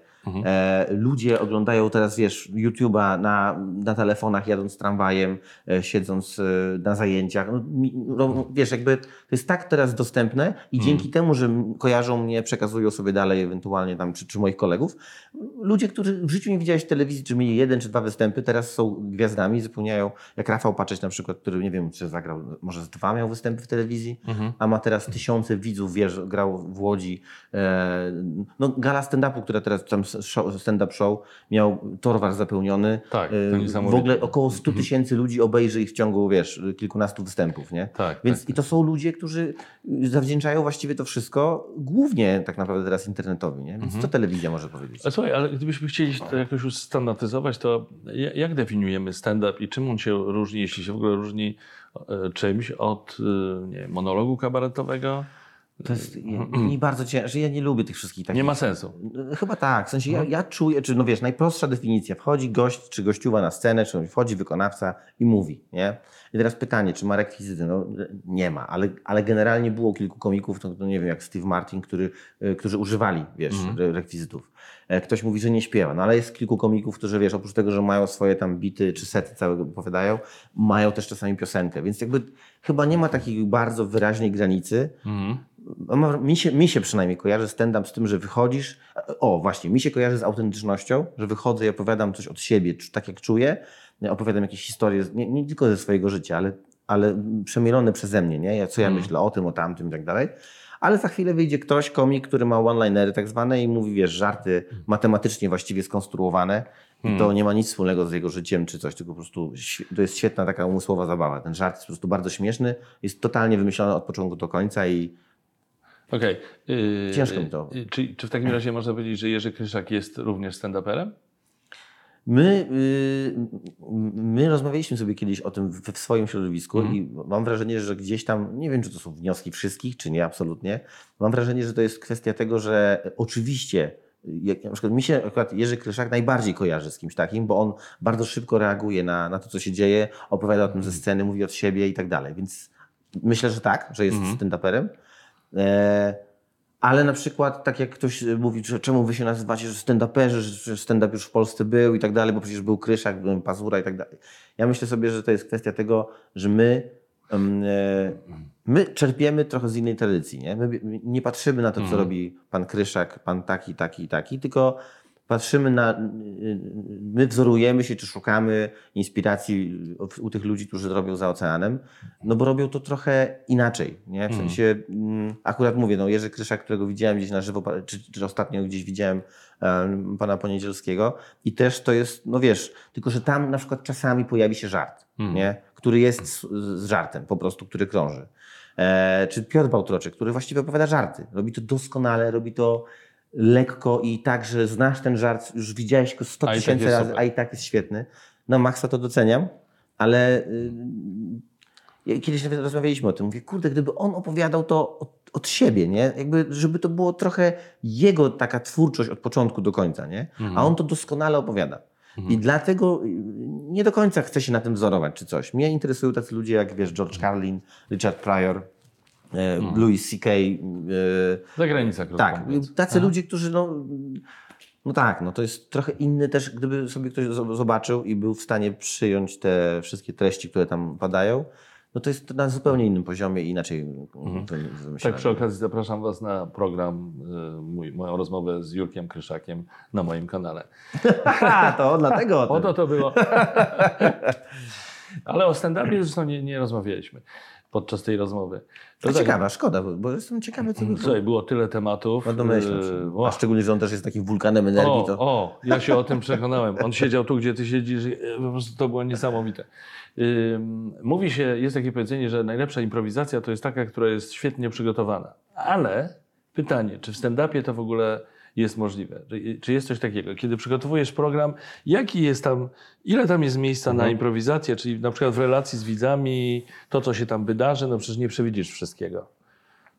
Speaker 2: E, ludzie oglądają teraz, wiesz, YouTube'a na, na telefonach, jadąc tramwajem, e, siedząc e, na zajęciach. No, mi, no, wiesz, jakby to jest tak teraz dostępne i dzięki temu, że kojarzą mnie, przekazują sobie dalej ewentualnie tam, czy, czy moich kolegów, ludzie, którzy w życiu nie widziałeś telewizji, czy mieli jeden, czy dwa występy, teraz są gwiazdami, zapełniają, jak Rafał Paczeć na przykład, który nie wiem, czy zagrał, może z dwa miał występy w telewizji, a ma teraz tysiące widzów, wiesz, grał w Łodzi. No, gala stand-upu, która teraz tam stand-up show, miał torwar zapełniony.
Speaker 1: Tak, to
Speaker 2: w ogóle około 100 tysięcy ludzi obejrzy ich w ciągu, wiesz, kilkunastu występów, nie?
Speaker 1: Tak,
Speaker 2: Więc
Speaker 1: tak,
Speaker 2: i to są ludzie, którzy zawdzięczają właściwie to wszystko głównie tak naprawdę teraz internetowi, nie? Więc co telewizja może powiedzieć?
Speaker 1: A słuchaj, ale gdybyśmy chcieli to jakoś już standaryzować, to ja- jak definiujemy stand-up i czym on się różni, jeśli się w ogóle różni e, czymś od e, nie, monologu kabaretowego?
Speaker 2: To jest mi bardzo ciężko, ja nie lubię tych wszystkich takich...
Speaker 1: Nie ma sensu.
Speaker 2: Chyba tak. W sensie ja, ja czuję, czy no wiesz, najprostsza definicja. Wchodzi gość czy gościuwa na scenę, czy wchodzi wykonawca i mówi, nie? I teraz pytanie, czy ma rekwizyty? No nie ma, ale, ale generalnie było kilku komików, to nie wiem, jak Steve Martin, który, y, którzy używali, wiesz, re- rekwizytów. E, Ktoś mówi, że nie śpiewa, no ale jest kilku komików, którzy, wiesz, oprócz tego, że mają swoje tam bity czy sety całego opowiadają, mają też czasami piosenkę, więc jakby chyba nie ma takiej bardzo wyraźnej granicy.
Speaker 1: Mhm.
Speaker 2: Ma- Mi się, mi się przynajmniej kojarzy stand-up z tym, że wychodzisz. O, właśnie, mi się kojarzy z autentycznością, że wychodzę i opowiadam coś od siebie, tak jak czuję. Opowiadam jakieś historie, nie, nie tylko ze swojego życia, ale, ale przemielone przeze mnie, nie? Co ja myślę o tym, o tamtym i tak dalej. Ale za chwilę wyjdzie ktoś, komik, który ma one-linery tak zwane i mówi, wiesz, żarty matematycznie właściwie skonstruowane. I to nie ma nic wspólnego z jego życiem czy coś, tylko po prostu to jest świetna taka umysłowa zabawa. Ten żart jest po prostu bardzo śmieszny, jest totalnie wymyślony od początku do końca i
Speaker 1: Okej. Yy,
Speaker 2: Ciężko mi to.
Speaker 1: yy, Czy, czy w takim razie można powiedzieć, że Jerzy Kryszak jest również stand-uperem?
Speaker 2: My, y, my rozmawialiśmy sobie kiedyś o tym w, w swoim środowisku i mam wrażenie, że gdzieś tam, nie wiem czy to są wnioski wszystkich, czy nie, absolutnie. Mam wrażenie, że to jest kwestia tego, że oczywiście, jak na przykład mi się akurat Jerzy Kryszak najbardziej kojarzy z kimś takim, bo on bardzo szybko reaguje na, na to, co się dzieje, opowiada o tym ze sceny, mówi od siebie i tak dalej. Więc myślę, że tak, że jest stand-uperem. E, ale na przykład, tak jak ktoś mówi, że czemu wy się nazywacie, że stand-uperzy, że stand-up już w Polsce był i tak dalej, bo przecież był Kryszak, Pazura i tak dalej. Ja myślę sobie, że to jest kwestia tego, że my, e, my czerpiemy trochę z innej tradycji. Nie, my nie patrzymy na to, co robi pan Kryszak, pan taki, taki taki, tylko patrzymy na, my wzorujemy się, czy szukamy inspiracji u- tych ludzi, którzy robią za oceanem, no bo robią to trochę inaczej, nie? W sensie, mm, akurat mówię, no Jerzy Kryszak, którego widziałem gdzieś na żywo, czy, czy ostatnio gdzieś widziałem em, pana Poniedzielskiego i też to jest, no wiesz, tylko że tam na przykład czasami pojawi się żart, nie? Który jest z, z żartem po prostu, który krąży. E, czy Piotr Bałtroczek, który właściwie opowiada żarty. Robi to doskonale, robi to lekko i tak, że znasz ten żart, już widziałeś go 100
Speaker 1: A i tak
Speaker 2: tysięcy
Speaker 1: jest
Speaker 2: razy, a i tak jest świetny. No Maxa to doceniam, ale y, ja kiedyś nawet rozmawialiśmy o tym. Mówię, kurde, gdyby on opowiadał to od, od siebie, nie? Jakby, żeby to było trochę jego taka twórczość od początku do końca, nie? A on to doskonale opowiada. I dlatego y, nie do końca chcę się na tym wzorować czy coś. Mnie interesują tacy ludzie jak, wiesz, George Carlin, Richard Pryor, e, Louis C.K., e,
Speaker 1: Zagranica, krótko
Speaker 2: tak,
Speaker 1: mówiąc.
Speaker 2: tacy ludzie, którzy no, No tak, no to jest trochę inny też, gdyby sobie ktoś zo- zobaczył i był w stanie przyjąć te wszystkie treści, które tam padają, no to jest na zupełnie innym poziomie i inaczej mm, to
Speaker 1: Tak przy okazji zapraszam Was na program, y, mój, moją rozmowę z Jurkiem Kryszakiem na moim kanale. (laughs)
Speaker 2: To dlatego o (laughs)
Speaker 1: to to było. (laughs) Ale o stand-upie zresztą nie, nie rozmawialiśmy podczas tej rozmowy.
Speaker 2: To
Speaker 1: tak,
Speaker 2: ciekawa, szkoda, bo- jestem ciekawy, co by
Speaker 1: Słuchaj, było tyle tematów.
Speaker 2: No domyślam
Speaker 1: y,
Speaker 2: się. A szczególnie, że on też jest takim wulkanem energii,
Speaker 1: O,
Speaker 2: to...
Speaker 1: o, ja się o tym przekonałem. On siedział tu, gdzie ty siedzisz. e, Po prostu to było niesamowite. Ym, Mówi się, jest takie powiedzenie, że najlepsza improwizacja to jest taka, która jest świetnie przygotowana. Ale pytanie, czy w stand-upie to w ogóle jest możliwe? Czy- jest coś takiego? Kiedy przygotowujesz program, jaki jest tam, ile tam jest miejsca na improwizację? Czyli na przykład w relacji z widzami, to co się tam wydarzy, no przecież nie przewidzisz wszystkiego.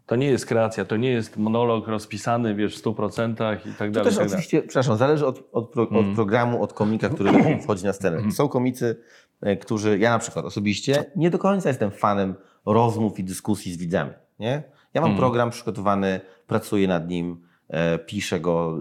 Speaker 1: To nie jest kreacja, to nie jest monolog rozpisany, wiesz, w 100% i tak
Speaker 2: To
Speaker 1: dalej.
Speaker 2: też
Speaker 1: i tak dalej.
Speaker 2: oczywiście, przepraszam, zależy od, od, pro,
Speaker 1: Mm.
Speaker 2: od programu, od komika, który (clears throat) wchodzi na scenę. Są komicy, e, którzy, ja na przykład osobiście, nie do końca jestem fanem rozmów i dyskusji z widzami. Nie? Ja mam
Speaker 1: Mm.
Speaker 2: program przygotowany, pracuję nad nim, piszę go,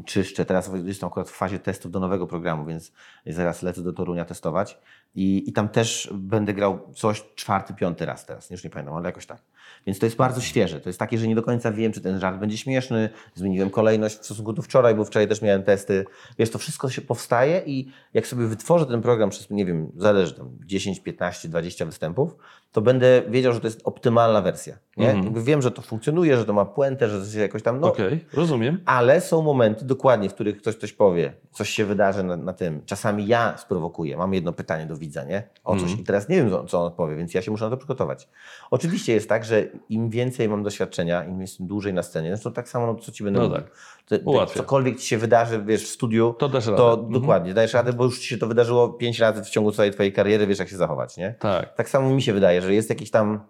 Speaker 2: y, czyszczę. Teraz jestem akurat w fazie testów do nowego programu, więc zaraz lecę do Torunia testować. I, I tam też będę grał coś czwarty, piąty raz teraz, już nie pamiętam, ale jakoś tak. Więc to jest bardzo świeże. To jest takie, że nie do końca wiem, czy ten żart będzie śmieszny. Zmieniłem kolejność w stosunku do wczoraj, bo wczoraj też miałem testy. Wiesz, to wszystko się powstaje i jak sobie wytworzę ten program przez, nie wiem, zależy tam 10, 15, 20 występów, to będę wiedział, że to jest optymalna wersja. Nie?
Speaker 1: Mhm.
Speaker 2: Wiem, że to funkcjonuje, że to ma puentę, że to się jakoś tam... No,
Speaker 1: Okej, rozumiem.
Speaker 2: ale są momenty dokładnie, w których ktoś coś powie, coś się wydarzy na, na tym. Czasami ja sprowokuję, mam jedno pytanie do widza, nie? O coś
Speaker 1: Mhm.
Speaker 2: i teraz nie wiem, co- on odpowie, więc ja się muszę na to przygotować. Oczywiście jest tak, że im więcej mam doświadczenia, im jestem dłużej na scenie, zresztą tak samo, no, co ci będę
Speaker 1: No
Speaker 2: mówił.
Speaker 1: tak.
Speaker 2: To- to. Cokolwiek ci się wydarzy, wiesz, w studiu,
Speaker 1: To dasz
Speaker 2: to
Speaker 1: radę. Mhm.
Speaker 2: dokładnie, dajesz radę, bo już ci się to wydarzyło pięć razy w ciągu całej twojej kariery, wiesz, jak się zachować, nie?
Speaker 1: Tak.
Speaker 2: Tak samo mi się wydaje, że jest jakiś tam.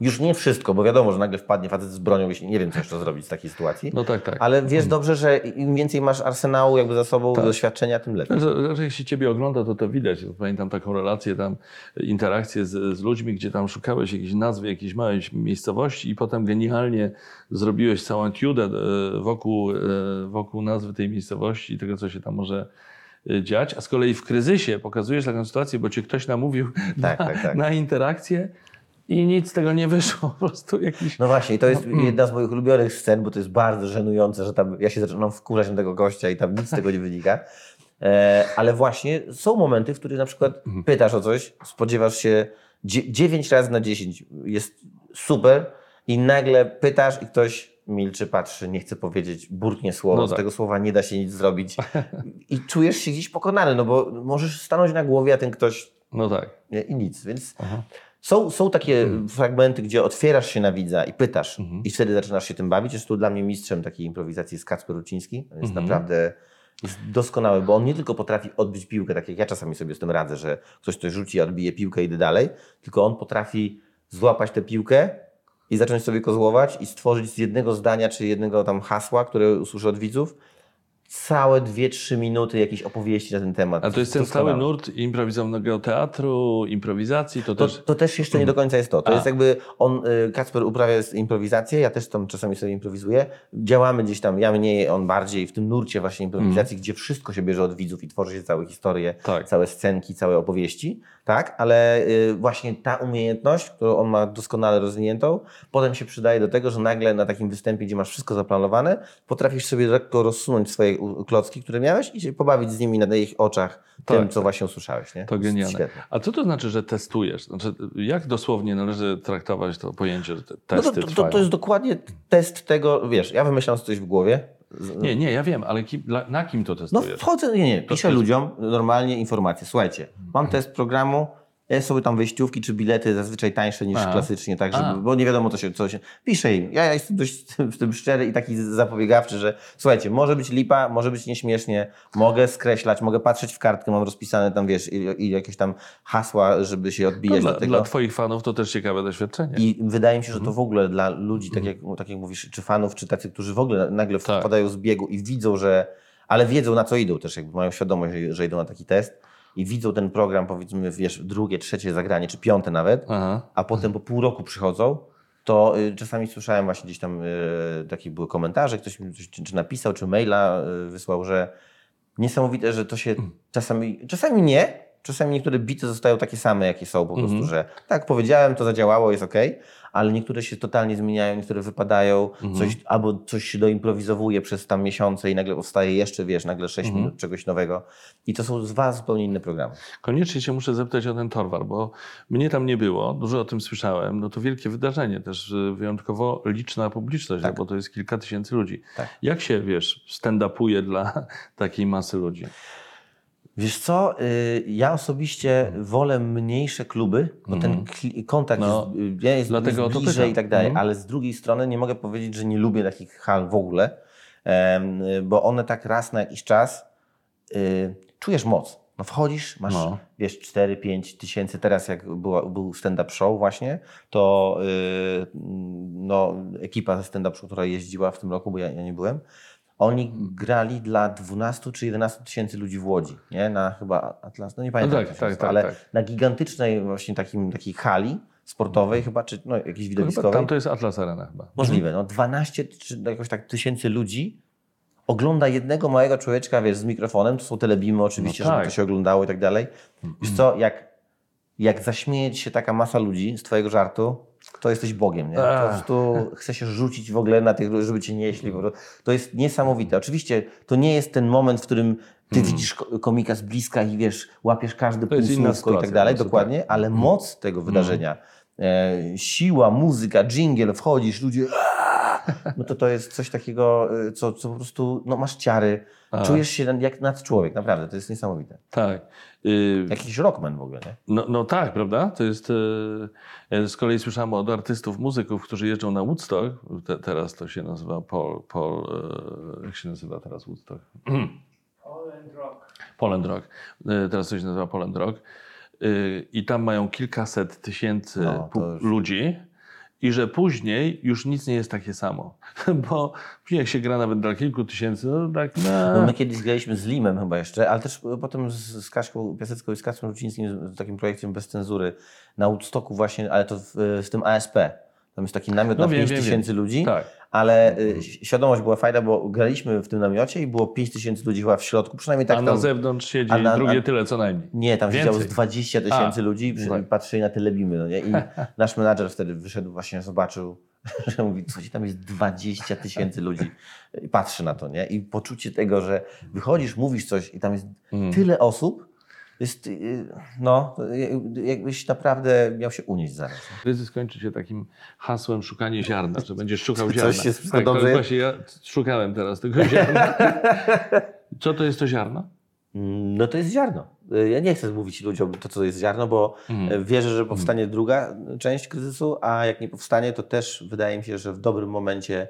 Speaker 2: Już nie wszystko, bo wiadomo, że nagle wpadnie facet z bronią i nie wiem, co jeszcze zrobić z takiej sytuacji.
Speaker 1: No tak, tak.
Speaker 2: Ale wiesz dobrze, że im więcej masz arsenału jakby za sobą,
Speaker 1: Tak.
Speaker 2: doświadczenia, tym lepiej.
Speaker 1: Że jak się ciebie ogląda, to to widać. Pamiętam taką relację tam, interakcję z, z ludźmi, gdzie tam szukałeś jakiejś nazwy jakiejś małej miejscowości i potem genialnie zrobiłeś całą etiudę e, wokół, e, wokół nazwy tej miejscowości i tego, co się tam może e, dziać. A z kolei w kryzysie pokazujesz taką sytuację, bo cię ktoś namówił
Speaker 2: Tak,
Speaker 1: na,
Speaker 2: tak, tak.
Speaker 1: na interakcję i nic z tego nie wyszło. (laughs) Po prostu jakiś...
Speaker 2: No właśnie, i to jest
Speaker 1: Mm.
Speaker 2: jedna z moich ulubionych scen, bo to jest bardzo żenujące, że tam ja się zaczynam wkurzać na tego gościa i tam nic z tego nie wynika. E, ale właśnie są momenty, w których na przykład
Speaker 1: Mhm.
Speaker 2: pytasz o coś, spodziewasz się dzie- 9 razy na 10 jest super i nagle pytasz i ktoś milczy, patrzy, nie chce powiedzieć, burknie słowo,
Speaker 1: No
Speaker 2: z
Speaker 1: tak.
Speaker 2: tego słowa nie da się nic zrobić i czujesz się gdzieś pokonany, no bo możesz stanąć na głowie, a ten ktoś
Speaker 1: No tak.
Speaker 2: i nic, więc
Speaker 1: Aha.
Speaker 2: Są, są takie
Speaker 1: Mhm.
Speaker 2: fragmenty, gdzie otwierasz się na widza i pytasz i wtedy zaczynasz się tym bawić. Jest tu dla mnie mistrzem takiej improwizacji jest Kacper Ruciński. Jest
Speaker 1: Mhm.
Speaker 2: naprawdę jest doskonały, bo on nie tylko potrafi odbić piłkę, tak jak ja czasami sobie z tym radzę, że ktoś coś rzuci, odbije piłkę i idę dalej, tylko on potrafi złapać tę piłkę i zacząć sobie kozłować i stworzyć z jednego zdania czy jednego tam hasła, które usłyszy od widzów, całe 2-3 minuty jakiejś opowieści na ten temat.
Speaker 1: A to jest ten cały nurt improwizowanego teatru, improwizacji, to,
Speaker 2: To,
Speaker 1: też...
Speaker 2: to też jeszcze nie do końca jest to. To
Speaker 1: A.
Speaker 2: jest jakby on, y, Kacper uprawia improwizację, ja też tam czasami sobie improwizuję. Działamy gdzieś tam, ja mniej, on bardziej w tym nurcie właśnie improwizacji, gdzie wszystko się bierze od widzów i tworzy się całe historie,
Speaker 1: Tak.
Speaker 2: całe scenki, całe opowieści, tak? Ale y, właśnie ta umiejętność, którą on ma doskonale rozwiniętą, potem się przydaje do tego, że nagle na takim występie, gdzie masz wszystko zaplanowane, potrafisz sobie lekko rozsunąć swoje klocki, które miałeś i się pobawić z nimi na ich oczach tym,
Speaker 1: Tak.
Speaker 2: co właśnie usłyszałeś, nie?
Speaker 1: To genialne.
Speaker 2: świetne.
Speaker 1: A co to znaczy, że testujesz? Znaczy, jak dosłownie należy traktować to pojęcie, że te
Speaker 2: No
Speaker 1: testy
Speaker 2: to, to, to, to jest dokładnie test tego, wiesz, ja wymyślam coś w głowie.
Speaker 1: Nie, nie, ja wiem, ale kim, na kim to
Speaker 2: No
Speaker 1: testujesz?
Speaker 2: wchodzę, nie, nie,
Speaker 1: To
Speaker 2: piszę
Speaker 1: jest-
Speaker 2: ludziom normalnie informacje. Słuchajcie, mam test programu, ja sobie tam wejściówki czy bilety zazwyczaj tańsze niż
Speaker 1: A.
Speaker 2: klasycznie, tak, żeby, bo nie wiadomo co się, co się... Piszę im, ja, ja jestem dość w tym szczery i taki zapobiegawczy, że słuchajcie, może być lipa, może być nieśmiesznie, mogę skreślać, mogę patrzeć w kartkę, mam rozpisane tam, wiesz, i, i jakieś tam hasła, żeby się
Speaker 1: No,
Speaker 2: odbijać
Speaker 1: dla,
Speaker 2: do tego.
Speaker 1: dla twoich fanów to też ciekawe doświadczenie.
Speaker 2: I wydaje mi się, że
Speaker 1: Mhm.
Speaker 2: to w ogóle dla ludzi, tak jak, tak jak mówisz, czy fanów, czy tacy, którzy w ogóle nagle
Speaker 1: Tak.
Speaker 2: wpadają z biegu i widzą, że. Ale wiedzą na co idą też, jakby mają świadomość, że idą na taki test i widzą ten program, powiedzmy, wiesz, drugie, trzecie zagranie, czy piąte nawet,
Speaker 1: Aha.
Speaker 2: a potem po pół roku przychodzą, to y, czasami słyszałem właśnie gdzieś tam y, takie były komentarze, ktoś mi coś, czy, czy napisał, czy maila y, wysłał, że niesamowite, że to się czasami, czasami nie, czasami niektóre bity zostają takie same, jakie są po prostu, że tak, powiedziałem, to zadziałało, jest ok, ale niektóre się totalnie zmieniają, niektóre wypadają, coś, albo coś się doimprowizowuje przez tam miesiące i nagle powstaje jeszcze, wiesz, nagle 6 minut czegoś nowego i to są dwa zupełnie inne programy.
Speaker 1: Koniecznie się muszę zapytać o ten Torwar, bo mnie tam nie było, dużo o tym słyszałem. No to wielkie wydarzenie, też y, wyjątkowo liczna publiczność, no bo to jest kilka tysięcy ludzi.
Speaker 2: Tak.
Speaker 1: Jak się, wiesz, stand-upuje dla (laughs) takiej masy ludzi?
Speaker 2: Wiesz co, y, ja osobiście wolę mniejsze kluby, bo ten kli- kontakt
Speaker 1: No,
Speaker 2: jest, y, jest,
Speaker 1: dlatego
Speaker 2: jest bliżej i tak dalej,
Speaker 1: Mhm.
Speaker 2: ale z drugiej strony nie mogę powiedzieć, że nie lubię takich hal w ogóle, bo one tak raz na jakiś czas y, czujesz moc. No wchodzisz, masz
Speaker 1: No.
Speaker 2: wiesz 4-5 tysięcy, teraz jak była, był stand-up show właśnie, to no, ekipa ze stand-up show, która jeździła w tym roku, bo ja, ja nie byłem, oni grali dla 12 czy 11 tysięcy ludzi w Łodzi, nie? Na chyba Atlas, no nie pamiętam,
Speaker 1: tak,
Speaker 2: się
Speaker 1: tak,
Speaker 2: nazywa,
Speaker 1: tak,
Speaker 2: ale
Speaker 1: tak.
Speaker 2: na gigantycznej właśnie takim, takiej hali sportowej chyba, czy no, jakiejś widowiskowej.
Speaker 1: tam to jest Atlas Arena chyba.
Speaker 2: Możliwe, no 12 czy jakoś tak tysięcy ludzi ogląda jednego małego człowieczka, wiesz, z mikrofonem, to są telebimy oczywiście,
Speaker 1: No
Speaker 2: żeby
Speaker 1: tak.
Speaker 2: to się oglądało i tak dalej. Wiesz co, jak, jak zaśmieje się taka masa ludzi z twojego żartu, to jesteś Bogiem, nie? Po
Speaker 1: Ach.
Speaker 2: prostu chce się rzucić w ogóle na tych, żeby cię nieśli. To jest niesamowite. Oczywiście to nie jest ten moment, w którym ty widzisz ko- komika z bliska i wiesz, łapiesz każdy półsłówko i tak dalej,
Speaker 1: prostu,
Speaker 2: dokładnie,
Speaker 1: tak.
Speaker 2: ale moc tego wydarzenia, e, siła, muzyka, dżingiel, wchodzisz, ludzie no to to jest coś takiego, y, co, co po prostu, no masz ciary,
Speaker 1: A.
Speaker 2: czujesz się jak nad człowiek, naprawdę, to jest niesamowite.
Speaker 1: Tak. Y,
Speaker 2: Jakiś rockman w ogóle, nie?
Speaker 1: No, no tak, prawda? To jest. ja Z kolei słyszałem od artystów, muzyków, którzy jeżdżą na Woodstock. Te, teraz to się nazywa Paul. Paul e, jak się nazywa teraz Woodstock?
Speaker 3: Poland Rock.
Speaker 1: Poland Rock. Teraz to się nazywa Poland Rock. I tam mają kilkaset tysięcy
Speaker 2: No, już-
Speaker 1: ludzi. I że później już nic nie jest takie samo. (laughs) Bo jak się gra nawet dla kilku tysięcy, no tak
Speaker 2: No,
Speaker 1: no,
Speaker 2: my kiedyś graliśmy z Limem chyba jeszcze, ale też potem z, z Kaśką Piasecką i z Kacprem Rzucińskim z takim projektem bez cenzury na Woodstocku właśnie, ale to w, w tym ASP. Tam jest taki namiot
Speaker 1: No
Speaker 2: na
Speaker 1: wiem,
Speaker 2: 5
Speaker 1: wiem,
Speaker 2: tysięcy ludzi,
Speaker 1: tak.
Speaker 2: Ale y, świadomość była fajna, bo graliśmy w tym namiocie i było 5 tysięcy ludzi chyba w środku, przynajmniej tak
Speaker 1: a na
Speaker 2: tam-
Speaker 1: zewnątrz siedzi
Speaker 2: a na-
Speaker 1: drugie
Speaker 2: a-
Speaker 1: tyle co najmniej.
Speaker 2: Nie, tam
Speaker 1: Więcej.
Speaker 2: siedziało z 20 tysięcy ludzi, przy,
Speaker 1: tak.
Speaker 2: patrzyli na telebimy, no nie? I (laughs) nasz menadżer wtedy wyszedł, właśnie zobaczył, (laughs) że mówi, słuchajcie, tam jest 20 tysięcy ludzi i patrzy na to, nie? I poczucie tego, że wychodzisz, mówisz coś i tam jest
Speaker 1: Mm.
Speaker 2: tyle osób, jest, y, no, jakbyś naprawdę miał się unieść zaraz.
Speaker 1: Kryzys kończy się takim hasłem szukanie ziarna, że będziesz szukał (laughs)
Speaker 2: Coś
Speaker 1: ziarna.
Speaker 2: się wszystko
Speaker 1: tak,
Speaker 2: dobrze jest?
Speaker 1: Właśnie ja szukałem teraz tego ziarna. (laughs) Co to jest to ziarno?
Speaker 2: No to jest ziarno. Ja nie chcę mówić ludziom to, co jest ziarno, bo
Speaker 1: Mhm.
Speaker 2: wierzę, że powstanie druga część kryzysu, a jak nie powstanie, to też wydaje mi się, że w dobrym momencie,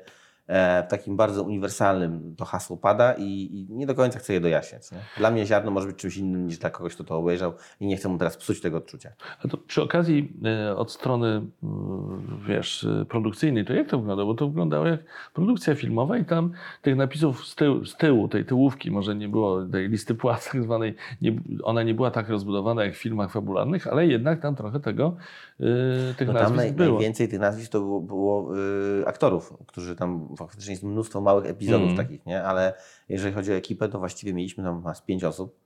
Speaker 2: takim bardzo uniwersalnym to hasło pada i, i nie do końca chcę je dojaśniać. Nie? Dla mnie ziarno może być czymś innym niż dla kogoś, kto to obejrzał i nie chcę mu teraz psuć tego odczucia.
Speaker 1: A to przy okazji e, od strony mm, wiesz, e, produkcyjnej, to jak to wygląda? Bo to wyglądało jak produkcja filmowa i tam tych napisów z tyłu, z tyłu tej tyłówki, może nie było tej listy płac tak zwanej, nie, ona nie była tak rozbudowana jak w filmach fabularnych, ale jednak tam trochę tego, e, tych
Speaker 2: No tam
Speaker 1: nazwisk
Speaker 2: naj,
Speaker 1: było.
Speaker 2: najwięcej tych nazwisk to było, było y, aktorów, którzy tam faktycznie jest mnóstwo małych epizodów
Speaker 1: Mm.
Speaker 2: takich, nie? Ale jeżeli chodzi o ekipę, to właściwie mieliśmy tam nas pięć osób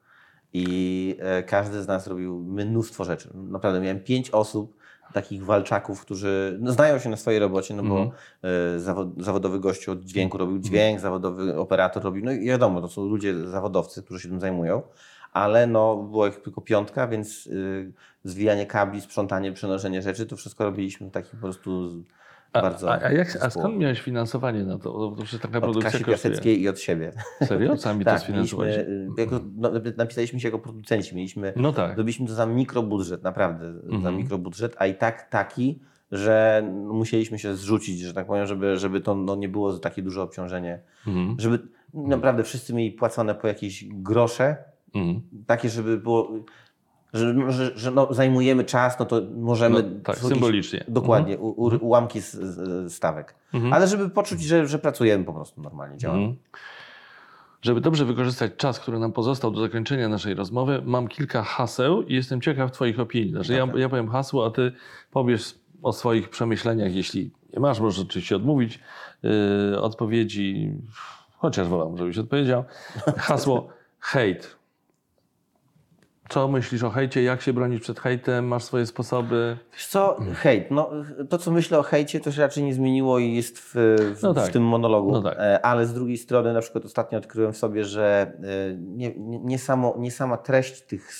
Speaker 2: i e, każdy z nas robił mnóstwo rzeczy. Naprawdę miałem pięć osób, takich walczaków, którzy no, znają się na swojej robocie, no bo
Speaker 1: Mhm.
Speaker 2: e, zawod, zawodowy gościu od dźwięku robił dźwięk, zawodowy operator robił, no i wiadomo, to są ludzie zawodowcy, którzy się tym zajmują, ale no było ich tylko piątka, więc y, zwijanie kabli, sprzątanie, przenoszenie rzeczy, to wszystko robiliśmy w takim po prostu bardzo
Speaker 1: a, a, jak, a skąd miałeś finansowanie na to? Bo to taka
Speaker 2: Od Kasi. Piaseckiej i od siebie.
Speaker 1: Serio? Sami to
Speaker 2: tak,
Speaker 1: sfinansowałeś?
Speaker 2: mieliśmy, y, jako, no, napisaliśmy się jako producenci, mieliśmy
Speaker 1: No tak.
Speaker 2: Robiliśmy to za mikrobudżet, naprawdę za
Speaker 1: Mhm.
Speaker 2: mikrobudżet, a i tak taki, że musieliśmy się zrzucić, że tak powiem, żeby, żeby to no, nie było takie duże obciążenie.
Speaker 1: Mhm.
Speaker 2: Żeby naprawdę wszyscy mieli płacone po jakieś grosze,
Speaker 1: Mhm.
Speaker 2: takie, żeby było, że, że, że no, zajmujemy czas, no to możemy...
Speaker 1: No, tak, symbolicznie.
Speaker 2: Dokładnie, u, u, ułamki z, z, stawek.
Speaker 1: Mhm.
Speaker 2: Ale żeby poczuć, że, że pracujemy po prostu normalnie, działamy.
Speaker 1: Mhm. Żeby dobrze wykorzystać czas, który nam pozostał do zakończenia naszej rozmowy, mam kilka haseł i jestem ciekaw Twoich opinii. Znaczy, ja, ja powiem hasło, a Ty powiesz o swoich przemyśleniach, jeśli, nie masz, możesz oczywiście odmówić yy, odpowiedzi, chociaż wolę, żebyś odpowiedział. (laughs) Hasło hejt. Co myślisz o hejcie? Jak się bronić przed hejtem? Masz swoje sposoby?
Speaker 2: Wiesz co, hejt. No, to, co myślę o hejcie, to się raczej nie zmieniło i jest w, w,
Speaker 1: No tak.
Speaker 2: w tym monologu.
Speaker 1: No tak.
Speaker 2: E, Ale z drugiej strony, na przykład ostatnio odkryłem w sobie, że e, nie, nie, nie, samo, nie sama treść tych.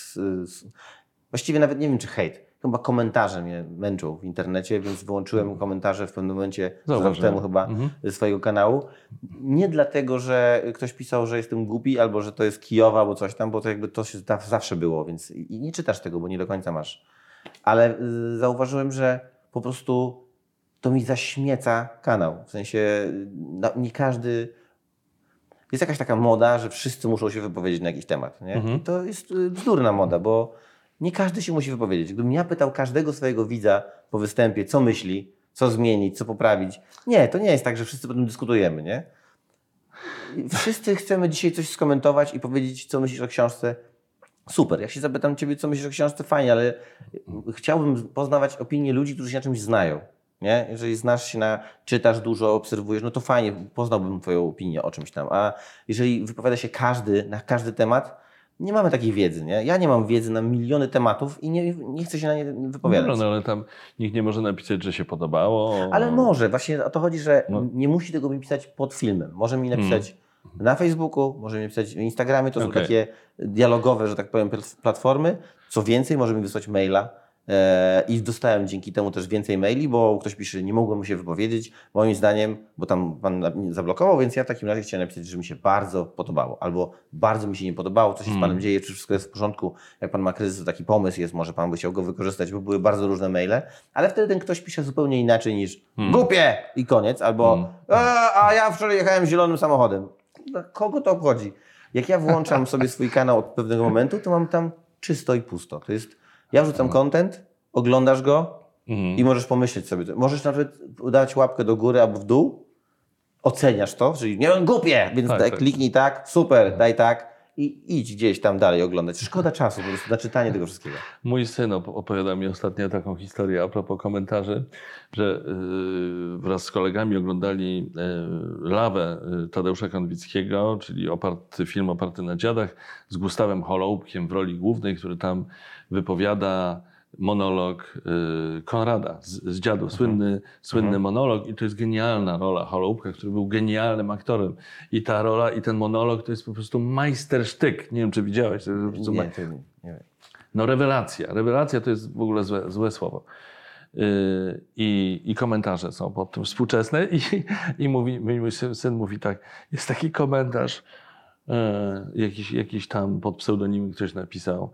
Speaker 2: Właściwie nawet nie wiem, czy hejt. Chyba komentarze mnie męczą w internecie, więc wyłączyłem komentarze w pewnym momencie,
Speaker 1: Zauważyłem.
Speaker 2: temu chyba,
Speaker 1: Mhm.
Speaker 2: swojego kanału. Nie dlatego, że ktoś pisał, że jestem głupi albo że to jest kijowa albo coś tam, bo to jakby to się za- zawsze było, więc i nie czytasz tego, bo nie do końca masz. Ale y, zauważyłem, że po prostu to mi zaśmieca kanał. W sensie no, nie każdy. Jest jakaś taka moda, że wszyscy muszą się wypowiedzieć na jakiś temat. Nie?
Speaker 1: Mhm.
Speaker 2: I to jest y, bzdurna moda, bo nie każdy się musi wypowiedzieć. Gdybym ja pytał każdego swojego widza po występie, co myśli, co zmienić, co poprawić. Nie, to nie jest tak, że wszyscy potem dyskutujemy, nie? Wszyscy chcemy dzisiaj coś skomentować i powiedzieć, co myślisz o książce. Super. Jak się zapytam Ciebie, co myślisz o książce, fajnie, ale chciałbym poznawać opinie ludzi, którzy się na czymś znają. Nie? Jeżeli znasz się na, czytasz dużo, obserwujesz, no to fajnie, poznałbym Twoją opinię o czymś tam. A jeżeli wypowiada się każdy na każdy temat, nie mamy takiej wiedzy. Nie? Ja nie mam wiedzy na miliony tematów i nie, nie chcę się na nie wypowiadać.
Speaker 1: Dobra, no ale tam nikt nie może napisać, że się podobało.
Speaker 2: Ale może, właśnie o to chodzi, że
Speaker 1: No.
Speaker 2: nie musi tego mi pisać pod filmem. Może mi napisać na Facebooku, może mi napisać w Instagramie, to są
Speaker 1: Okej.
Speaker 2: takie dialogowe, że tak powiem, plat- platformy. Co więcej, może mi wysłać maila. E, I dostałem dzięki temu też więcej maili, bo ktoś pisze, nie mogłem mu się wypowiedzieć. Moim zdaniem, bo tam pan zablokował, więc ja w takim razie chciałem napisać, że mi się bardzo podobało. Albo bardzo mi się nie podobało, co się z panem dzieje, czy wszystko jest w porządku. Jak pan ma kryzys, to taki pomysł jest, może pan by chciał go wykorzystać, bo były bardzo różne maile. Ale wtedy ten ktoś pisze zupełnie inaczej niż głupie i koniec. Albo a, a ja wczoraj jechałem zielonym samochodem. No, Kogo to obchodzi? Jak ja włączam sobie swój kanał od pewnego momentu, to mam tam czysto i pusto. To jest, ja wrzucam content, oglądasz go
Speaker 1: Mhm.
Speaker 2: i możesz pomyśleć sobie. Możesz nawet dać łapkę do góry albo w dół, oceniasz to, czyli nie głupie, więc
Speaker 1: Tak,
Speaker 2: daj,
Speaker 1: tak.
Speaker 2: kliknij tak, super, daj tak i idź gdzieś tam dalej oglądać. Szkoda czasu po prostu na czytanie tego wszystkiego.
Speaker 1: Mój syn op- opowiada mi ostatnio taką historię a propos komentarzy, że yy, wraz z kolegami oglądali yy, Lawę yy, Tadeusza Konwickiego, czyli oparty, film oparty na dziadach, z Gustawem Holoubkiem w roli głównej, który tam wypowiada monolog yy, Konrada z, z dziadów, słynny, słynny monolog i to jest genialna rola Holoubka, który był genialnym aktorem i ta rola i ten monolog to jest po prostu majstersztyk. Nie wiem, czy widziałeś. To jest po prostu
Speaker 2: Nie, nie, nie wiem.
Speaker 1: no rewelacja. Rewelacja to jest w ogóle złe, złe słowo. Yy, I, I komentarze są pod tym współczesne i, i mówi, mój syn, syn mówi tak, jest taki komentarz, yy, jakiś, jakiś tam pod pseudonimem ktoś napisał,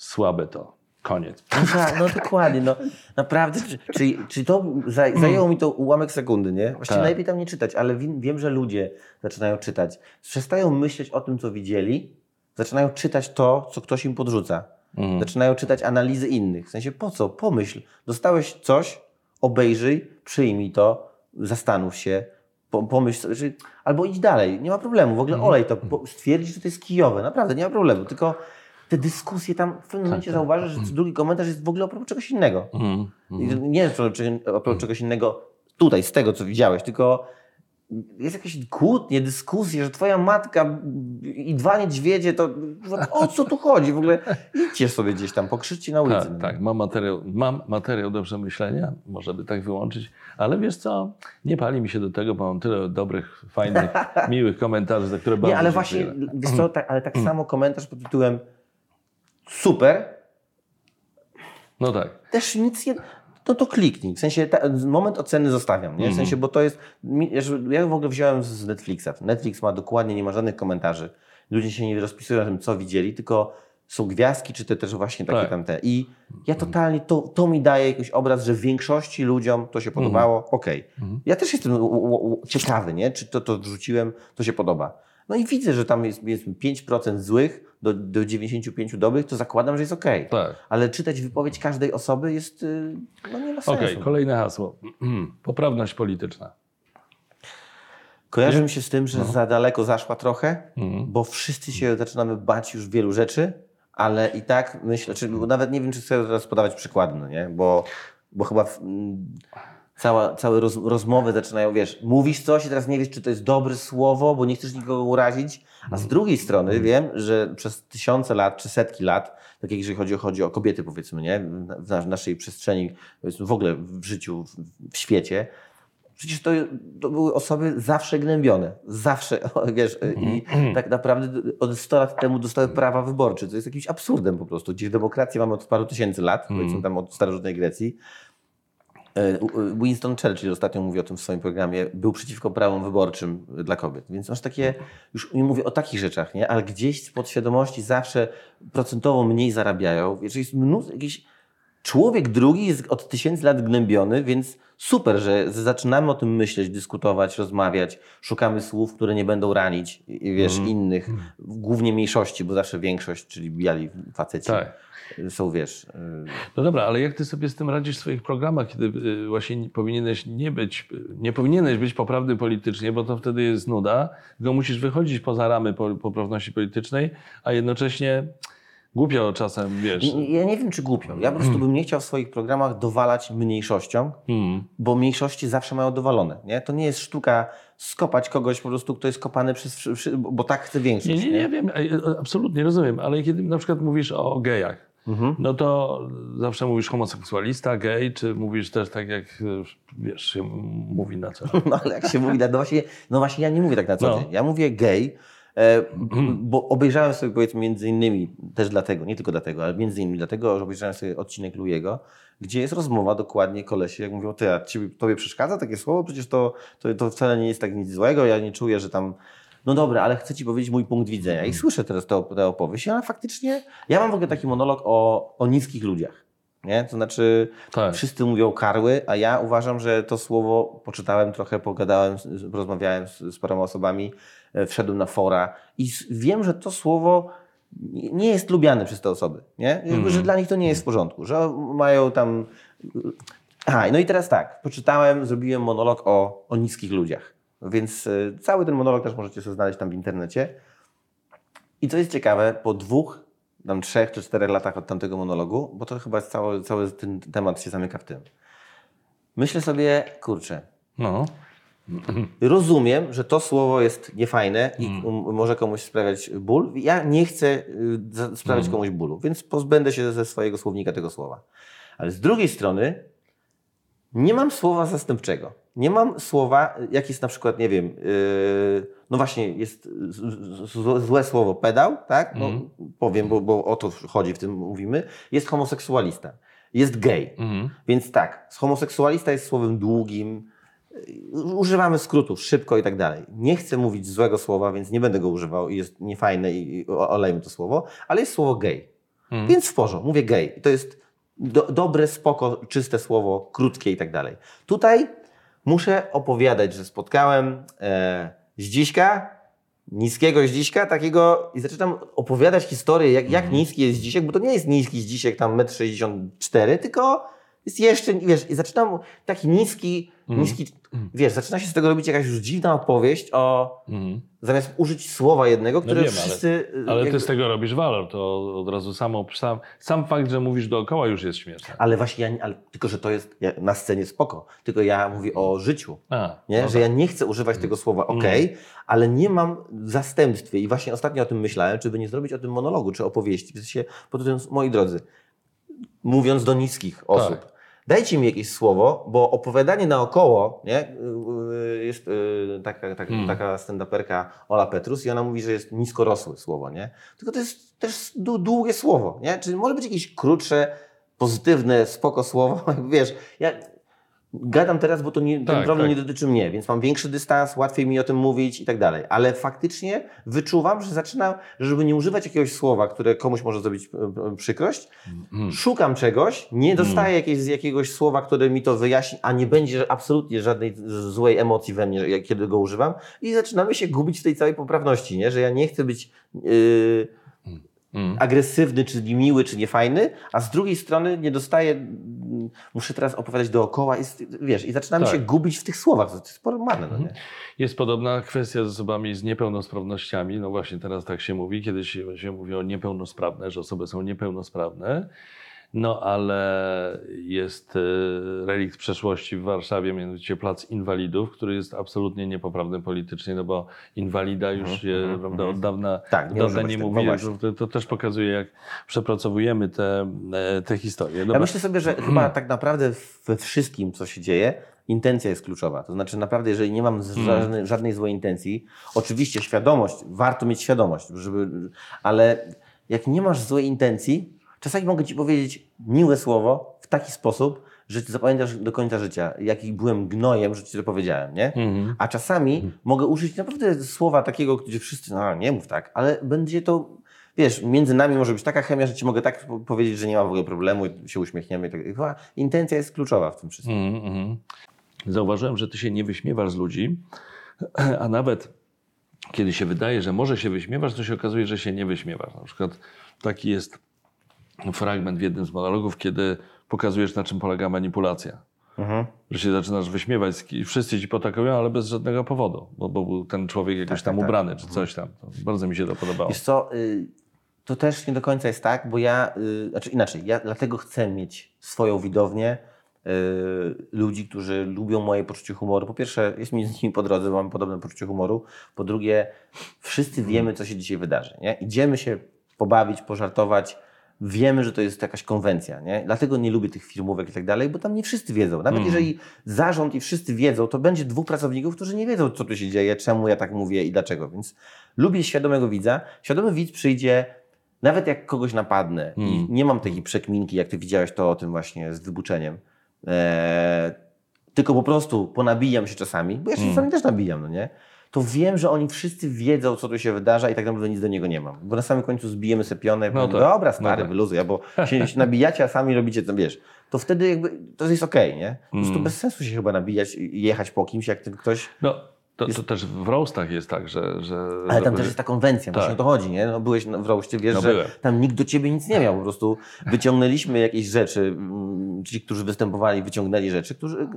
Speaker 1: słabe to, koniec.
Speaker 2: No no (laughs) dokładnie, no naprawdę, czy, czyli, czyli to za, zajęło mi to ułamek sekundy, nie? Właściwie
Speaker 1: Tak.
Speaker 2: najlepiej tam nie czytać, ale wiem, wiem, że ludzie zaczynają czytać. Przestają myśleć o tym, co widzieli, zaczynają czytać to, co ktoś im podrzuca.
Speaker 1: Mhm.
Speaker 2: Zaczynają czytać analizy innych. W sensie, po co? Pomyśl. Dostałeś coś, obejrzyj, przyjmij to, zastanów się, po, pomyśl albo idź dalej, nie ma problemu. W ogóle
Speaker 1: Mhm.
Speaker 2: olej to, stwierdź, że to jest kijowe, naprawdę, nie ma problemu. Tylko te dyskusje tam, w pewnym momencie
Speaker 1: tak.
Speaker 2: zauważysz, że drugi komentarz jest w ogóle oprócz czegoś innego.
Speaker 1: Mhm.
Speaker 2: I Nie jest oprócz, oprócz czegoś innego tutaj, z tego, co widziałeś, tylko jest jakieś kłótnie, dyskusje, że twoja matka i dwa niedźwiedzie, to (laughs) o co tu chodzi? W ogóle idźcie sobie gdzieś tam, pokrzyczcie na ulicy.
Speaker 1: Tak, tak, mam materiał, mam materiał do przemyślenia, może by tak wyłączyć, ale wiesz co, nie pali mi się do tego, bo mam tyle dobrych, fajnych, (laughs) miłych komentarzy, za które bardzo
Speaker 2: Nie, ale właśnie, wiesz co, tak, ale tak samo komentarz pod tytułem super,
Speaker 1: No tak.
Speaker 2: też nic nie... No to kliknij. W sensie ta, moment oceny zostawiam, nie? W sensie, bo to jest... Ja w ogóle wziąłem z Netflixa. Netflix ma dokładnie, nie ma żadnych komentarzy. Ludzie się nie rozpisują o tym, co widzieli, tylko są gwiazdki, czy te też właśnie takie
Speaker 1: Tak.
Speaker 2: tam te. I ja totalnie, to, to mi daje jakiś obraz, że większości ludziom to się podobało, okej. Ja też jestem ciekawy, nie? Czy to, to wrzuciłem, to się podoba. No i widzę, że tam jest, jest 5% złych do, do 95 dobrych, to zakładam, że jest okej.
Speaker 1: Tak.
Speaker 2: Ale czytać wypowiedź każdej osoby jest, y, no nie ma sensu.
Speaker 1: Okej, kolejne hasło. (clears throat) Poprawność polityczna.
Speaker 2: Kojarzy mi się z tym, że
Speaker 1: No.
Speaker 2: za daleko zaszła trochę,
Speaker 1: Mhm.
Speaker 2: bo wszyscy się zaczynamy bać już wielu rzeczy, ale i tak myślę, czy, nawet nie wiem, czy chcę teraz podawać przykłady, no nie? Bo, bo chyba w, Cała, całe roz, rozmowy zaczynają, wiesz, mówisz coś i teraz nie wiesz, czy to jest dobre słowo, bo nie chcesz nikogo urazić, a z drugiej strony wiem, że przez tysiące lat czy setki lat, tak jak jeżeli chodzi, chodzi o kobiety powiedzmy, nie, w, na- w naszej przestrzeni, powiedzmy w ogóle w życiu, w, w świecie, Przecież to, to były osoby zawsze gnębione. Zawsze, (laughs) wiesz, i tak naprawdę od 100 lat temu dostały prawa wyborcze. To jest jakimś absurdem po prostu. Gdzieś demokrację mamy od paru tysięcy lat, powiedzmy tam od starożytnej Grecji. E, Winston Churchill ostatnio mówi o tym w swoim programie, był przeciwko prawom wyborczym dla kobiet. Więc masz takie, już nie mówię o takich rzeczach, nie? ale gdzieś z podświadomości zawsze procentowo mniej zarabiają. Wiesz, jest mnóstwo, jakiś człowiek drugi jest od tysięcy lat gnębiony, więc super, że zaczynamy o tym myśleć, dyskutować, rozmawiać, szukamy słów, które nie będą ranić, wiesz, innych, głównie mniejszości, bo zawsze większość, czyli biali faceci,
Speaker 1: Tak.
Speaker 2: Są, wiesz, y,
Speaker 1: No dobra, ale jak ty sobie z tym radzisz w swoich programach, kiedy y, właśnie nie- powinieneś nie być, y, nie powinieneś być poprawny politycznie, bo to wtedy jest nuda, tylko musisz wychodzić poza ramy po- poprawności politycznej, a jednocześnie głupio czasem, wiesz.
Speaker 2: Ja nie wiem, czy głupio. Ja po prostu bym nie chciał w swoich programach dowalać mniejszościom,
Speaker 1: Hmm.
Speaker 2: bo mniejszości zawsze mają dowalone. Nie? To nie jest sztuka skopać kogoś po prostu, kto jest kopany przez, bo tak chce większość.
Speaker 1: Nie, nie, nie wiem, e, absolutnie rozumiem, ale kiedy na przykład mówisz o gejach,
Speaker 2: Mhm.
Speaker 1: no to zawsze mówisz homoseksualista, gej, czy mówisz też tak jak, wiesz, się mówi na co? (laughs)
Speaker 2: No ale jak się mówi, no właśnie, no właśnie ja nie mówię tak na co
Speaker 1: No.
Speaker 2: dzień. Ja mówię gej, e, bo obejrzałem sobie powiedzmy między innymi, też dlatego, nie tylko dlatego, ale między innymi dlatego, że obejrzałem sobie odcinek Lujego, gdzie jest rozmowa dokładnie kolesie, jak mówią, ty, a ciebie, tobie przeszkadza takie słowo? Przecież to, to, to wcale nie jest tak nic złego, ja nie czuję, że tam... No dobra, ale chcę ci powiedzieć mój punkt widzenia. I słyszę teraz tę tę opowieść, ale faktycznie ja mam w ogóle taki monolog o, o niskich ludziach. Nie? To znaczy,
Speaker 1: Tak.
Speaker 2: Wszyscy mówią karły, a ja uważam, że to słowo poczytałem trochę, pogadałem, z- z- z, paroma osobami, e, wszedłem na fora i wiem, że to słowo nie jest lubiane przez te osoby, nie? Jakby, Że dla nich to nie jest w porządku, że mają tam... Aha, no i teraz tak, poczytałem, zrobiłem monolog o, o niskich ludziach, więc e, cały ten monolog też możecie sobie znaleźć tam w internecie. I co jest ciekawe, po dwóch, tam trzech czy czterech latach od tamtego monologu, bo to chyba cały, cały ten temat się zamyka w tym. Myślę sobie, kurczę,
Speaker 1: No.
Speaker 2: rozumiem, że to słowo jest niefajne i um, może komuś sprawiać ból. Ja nie chcę y, sprawiać komuś bólu, więc pozbędę się ze swojego słownika tego słowa. Ale z drugiej strony nie mam słowa zastępczego. Nie mam słowa, jak jest na przykład, nie wiem, yy, no właśnie, jest złe słowo pedał, tak? No, Powiem, bo, bo o to chodzi, w tym mówimy. Jest homoseksualista, jest gej.
Speaker 1: Mhm.
Speaker 2: Więc tak, homoseksualista jest słowem długim, yy, używamy skrótów szybko i tak dalej. Nie chcę mówić złego słowa, więc nie będę go używał i jest niefajne i olejmy to słowo, ale jest słowo gej. Więc w porządku, mówię gej. I to jest do, dobre, spoko, czyste słowo, krótkie i tak dalej. Tutaj muszę opowiadać, że spotkałem e, zdziśka, niskiego zdziśka, takiego i zaczynam opowiadać historię, jak, jak niski jest zdzisiek, bo to nie jest niski zdzisiek tam 1,64 m, tylko jest jeszcze, wiesz, i zaczynam taki niski, niski, wiesz, zaczyna się z tego robić jakaś już dziwna opowieść o,
Speaker 1: Mhm.
Speaker 2: zamiast użyć słowa jednego, które
Speaker 1: wiem, ale-
Speaker 2: wszyscy... e,
Speaker 1: Ale
Speaker 2: jakby-
Speaker 1: ty z tego robisz walor, to od razu samo, sam, sam fakt, że mówisz dookoła już jest śmieszny.
Speaker 2: Ale właśnie ja, ale, tylko że to jest ja, na scenie spoko. Tylko ja mówię o życiu.
Speaker 1: A,
Speaker 2: Nie?
Speaker 1: no
Speaker 2: Że ja nie chcę używać tego słowa ok, ale nie mam w zastępstwie. I właśnie ostatnio o tym myślałem, czy by nie zrobić o tym monologu, czy opowieści. W sensie, pod tym, moi drodzy, mówiąc do niskich osób,
Speaker 1: Tak.
Speaker 2: Dajcie mi jakieś słowo, bo opowiadanie naokoło, nie? Yy, jest yy, taka, taka, taka stand-uperka Ola Petrus i ona mówi, że jest niskorosłe słowo, nie? Tylko to jest też dłu- długie słowo, nie? Czyli może być jakieś krótsze, pozytywne, spoko słowo. (laughs) Wiesz, ja gadam teraz, bo to nie, ten
Speaker 1: Tak,
Speaker 2: problem
Speaker 1: tak.
Speaker 2: nie dotyczy mnie, więc mam większy dystans, łatwiej mi o tym mówić i tak dalej. Ale faktycznie wyczuwam, że zaczynam, że żeby nie używać jakiegoś słowa, które komuś może zrobić e, e, przykrość,
Speaker 1: Mm.
Speaker 2: szukam czegoś, nie dostaję jakieś, jakiegoś słowa, które mi to wyjaśni, a nie będzie absolutnie żadnej złej emocji we mnie, kiedy go używam i zaczynamy się gubić w tej całej poprawności, nie? że ja nie chcę być yy,
Speaker 1: Mm.
Speaker 2: agresywny, czy miły, czy niefajny, a z drugiej strony nie dostaję, mm, muszę teraz opowiadać dookoła i, wiesz, i zaczynamy
Speaker 1: Tak.
Speaker 2: się gubić w tych słowach, to jest porwane, no nie?
Speaker 1: Jest podobna kwestia z osobami z niepełnosprawnościami. No właśnie teraz tak się mówi, kiedyś się mówi o niepełnosprawne, że osoby są niepełnosprawne. No ale jest e, relikt przeszłości w Warszawie, mianowicie Plac Inwalidów, który jest absolutnie niepoprawny politycznie, no bo inwalida już się prawda, od dawna,
Speaker 2: Mhm, Tak, nie
Speaker 1: dawna nie
Speaker 2: no
Speaker 1: mówi.
Speaker 2: właśnie.
Speaker 1: to, to też pokazuje, jak przepracowujemy te, e, te historie.
Speaker 2: Ja myślę sobie, że chyba tak naprawdę we wszystkim, co się dzieje, intencja jest kluczowa. To znaczy, naprawdę, jeżeli nie mam
Speaker 1: Hmm.
Speaker 2: żadnej, żadnej złej intencji, oczywiście świadomość, warto mieć świadomość, żeby, ale jak nie masz złej intencji, czasami mogę ci powiedzieć miłe słowo w taki sposób, że zapamiętasz do końca życia, jaki byłem gnojem, że ci to powiedziałem, nie?
Speaker 1: Mhm.
Speaker 2: A czasami mogę użyć naprawdę słowa takiego, gdzie wszyscy, no nie mów tak, ale będzie to, wiesz, między nami może być taka chemia, że ci mogę tak po- powiedzieć, że nie ma w ogóle problemu się uśmiechniemy. i tak. Chyba intencja jest kluczowa w tym wszystkim.
Speaker 1: Mhm, mhm. Zauważyłem, że ty się nie wyśmiewasz z ludzi, (clears throat) a nawet kiedy się wydaje, że może się wyśmiewasz, to się okazuje, że się nie wyśmiewasz. Na przykład taki jest fragment w jednym z monologów, kiedy pokazujesz, na czym polega manipulacja.
Speaker 2: Mhm.
Speaker 1: Że się zaczynasz wyśmiewać, ki- wszyscy ci potakują, ale bez żadnego powodu, bo, bo był ten człowiek jakoś
Speaker 2: Tak,
Speaker 1: tam
Speaker 2: tak, tak.
Speaker 1: ubrany, czy coś tam. To bardzo mi się to podobało.
Speaker 2: Wiesz co, y, to też nie do końca jest tak, bo ja, y, znaczy inaczej, ja dlatego chcę mieć swoją widownię, y, ludzi, którzy lubią moje poczucie humoru. Po pierwsze, jest mi z nimi po drodze, bo mamy podobne poczucie humoru. Po drugie, wszyscy wiemy, co się dzisiaj wydarzy. Nie? Idziemy się pobawić, pożartować. Wiemy, że to jest jakaś konwencja. Nie? Dlatego nie lubię tych filmówek i tak dalej, bo tam nie wszyscy wiedzą. Nawet jeżeli zarząd i wszyscy wiedzą, to będzie dwóch pracowników, którzy nie wiedzą, co tu się dzieje, czemu ja tak mówię i dlaczego. Więc lubię świadomego widza. Świadomy widz przyjdzie, nawet jak kogoś napadnę i
Speaker 1: Mm.
Speaker 2: nie mam takiej przekminki, jak ty widziałeś to o tym właśnie z wybuczeniem. Eee, tylko po prostu ponabijam się czasami, bo ja się czasami też nabijam, no nie? To wiem, że oni wszyscy wiedzą, co tu się wydarza i tak naprawdę nic do niego nie mam. Bo na samym końcu zbijemy sobie pionę
Speaker 1: No
Speaker 2: powiem,
Speaker 1: tak,
Speaker 2: dobra,
Speaker 1: no
Speaker 2: stary,
Speaker 1: tak.
Speaker 2: wyluzuj, albo się, (laughs) się nabijacie, a sami robicie to, wiesz. To wtedy jakby, to jest okej, nie? Po prostu
Speaker 1: Mm.
Speaker 2: bez sensu się chyba nabijać i jechać po kimś, jak ten ktoś...
Speaker 1: No, to, to też w roastach jest tak, że... że
Speaker 2: Ale tam też jest ta konwencja, właśnie
Speaker 1: Tak.
Speaker 2: o to chodzi, nie? No, byłeś w roście, wiesz,
Speaker 1: No
Speaker 2: że
Speaker 1: byłem.
Speaker 2: tam nikt do ciebie nic nie miał, po prostu wyciągnęliśmy jakieś rzeczy, mm, ci, którzy występowali, wyciągnęli rzeczy, którzy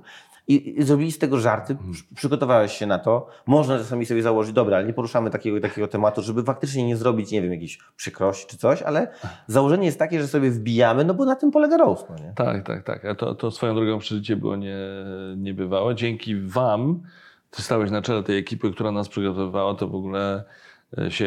Speaker 2: i, i zrobili z tego żarty, przy- przygotowałeś się na to, można czasami sobie założyć, dobra, ale nie poruszamy takiego, takiego tematu, żeby faktycznie nie zrobić, nie wiem, jakiejś przykrości czy coś, ale założenie jest takie, że sobie wbijamy, no bo na tym polega roast, no nie?
Speaker 1: Tak, tak, tak. A to, to swoją drogą przeżycie było nie, niebywałe. Dzięki Wam, ty stałeś na czele tej ekipy, która nas przygotowywała, to w ogóle e, się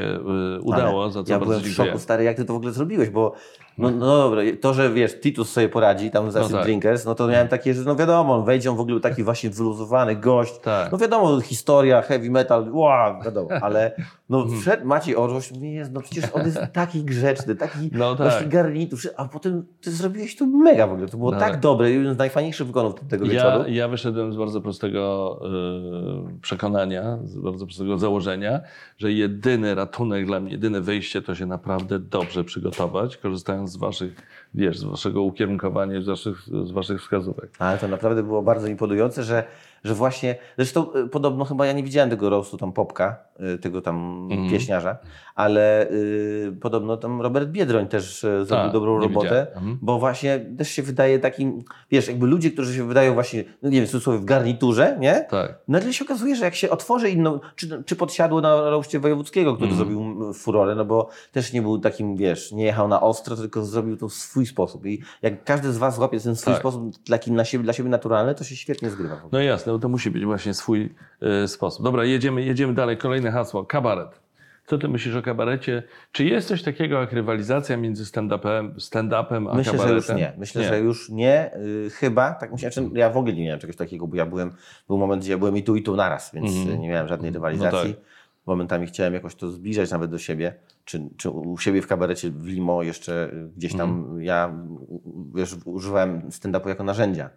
Speaker 1: e, udało,
Speaker 2: Ale
Speaker 1: za co
Speaker 2: ja
Speaker 1: bardzo
Speaker 2: byłem w
Speaker 1: dziękuję.
Speaker 2: szoku, stary, jak ty to w ogóle zrobiłeś, bo no, no dobra, to, że wiesz, Titus sobie poradzi tam za
Speaker 1: No tak.
Speaker 2: Drinkers, no to miałem takie, że no wiadomo, wejdzie, on w ogóle taki właśnie wyluzowany gość,
Speaker 1: Tak.
Speaker 2: no wiadomo, historia, heavy metal, wow, wiadomo, ale no (laughs) wszedł Maciej Orłoś, mówi, jest, no przecież on jest taki grzeczny, taki
Speaker 1: No tak.
Speaker 2: właśnie garnitur, a potem ty zrobiłeś to mega w ogóle, to było
Speaker 1: No
Speaker 2: tak
Speaker 1: tak.
Speaker 2: dobre, jeden z najfajniejszych wykonów tego wieczoru.
Speaker 1: Ja, ja wyszedłem z bardzo prostego e, przekonania, z bardzo prostego założenia, że jedyny ratunek dla mnie, jedyne wyjście to się naprawdę dobrze przygotować, korzystając z waszych, wiesz, z waszego ukierunkowania, z waszych, z waszych wskazówek.
Speaker 2: Ale to naprawdę było bardzo imponujące, że, że właśnie, zresztą y, podobno chyba ja nie widziałem tego roastu tam Popka, y, tego tam
Speaker 1: Mhm.
Speaker 2: pieśniarza, ale y, podobno tam Robert Biedroń też y, zrobił
Speaker 1: Tak,
Speaker 2: dobrą robotę.
Speaker 1: Mhm.
Speaker 2: bo właśnie też się wydaje takim, wiesz, jakby ludzie, którzy się wydają właśnie, no nie wiem, cudzysłowie w garniturze, nie?
Speaker 1: Tak.
Speaker 2: Nagle się okazuje, że jak się otworzy inną, czy, czy podsiadło na roście wojewódzkiego, który
Speaker 1: Mhm.
Speaker 2: zrobił mm, furorę, no bo też nie był takim, wiesz, nie jechał na ostro, tylko zrobił to w swój sposób. I jak każdy z was złapie ten swój
Speaker 1: Tak.
Speaker 2: sposób taki na siebie, dla siebie naturalny, to się świetnie zgrywa.
Speaker 1: No jasne, bo to musi być właśnie swój e, sposób. Dobra, jedziemy, jedziemy dalej. Kolejne hasło. Kabaret. Co ty myślisz o kabarecie? Czy jest coś takiego jak rywalizacja między stand-upem, stand-upem a
Speaker 2: Myślę, że
Speaker 1: kabaretem?
Speaker 2: już nie. Myślę, że już nie. Y, chyba, tak myślę, znaczy, ja w ogóle nie miałem czegoś takiego, bo ja byłem, był moment, gdzie ja byłem i tu, i tu naraz, więc y, nie miałem żadnej
Speaker 1: No
Speaker 2: rywalizacji.
Speaker 1: tak.
Speaker 2: Momentami chciałem jakoś to zbliżać nawet do siebie, czy, czy u siebie w kabarecie w Limo jeszcze y, gdzieś tam
Speaker 1: Mhm.
Speaker 2: ja y, wiesz, używałem stand-upu jako narzędzia,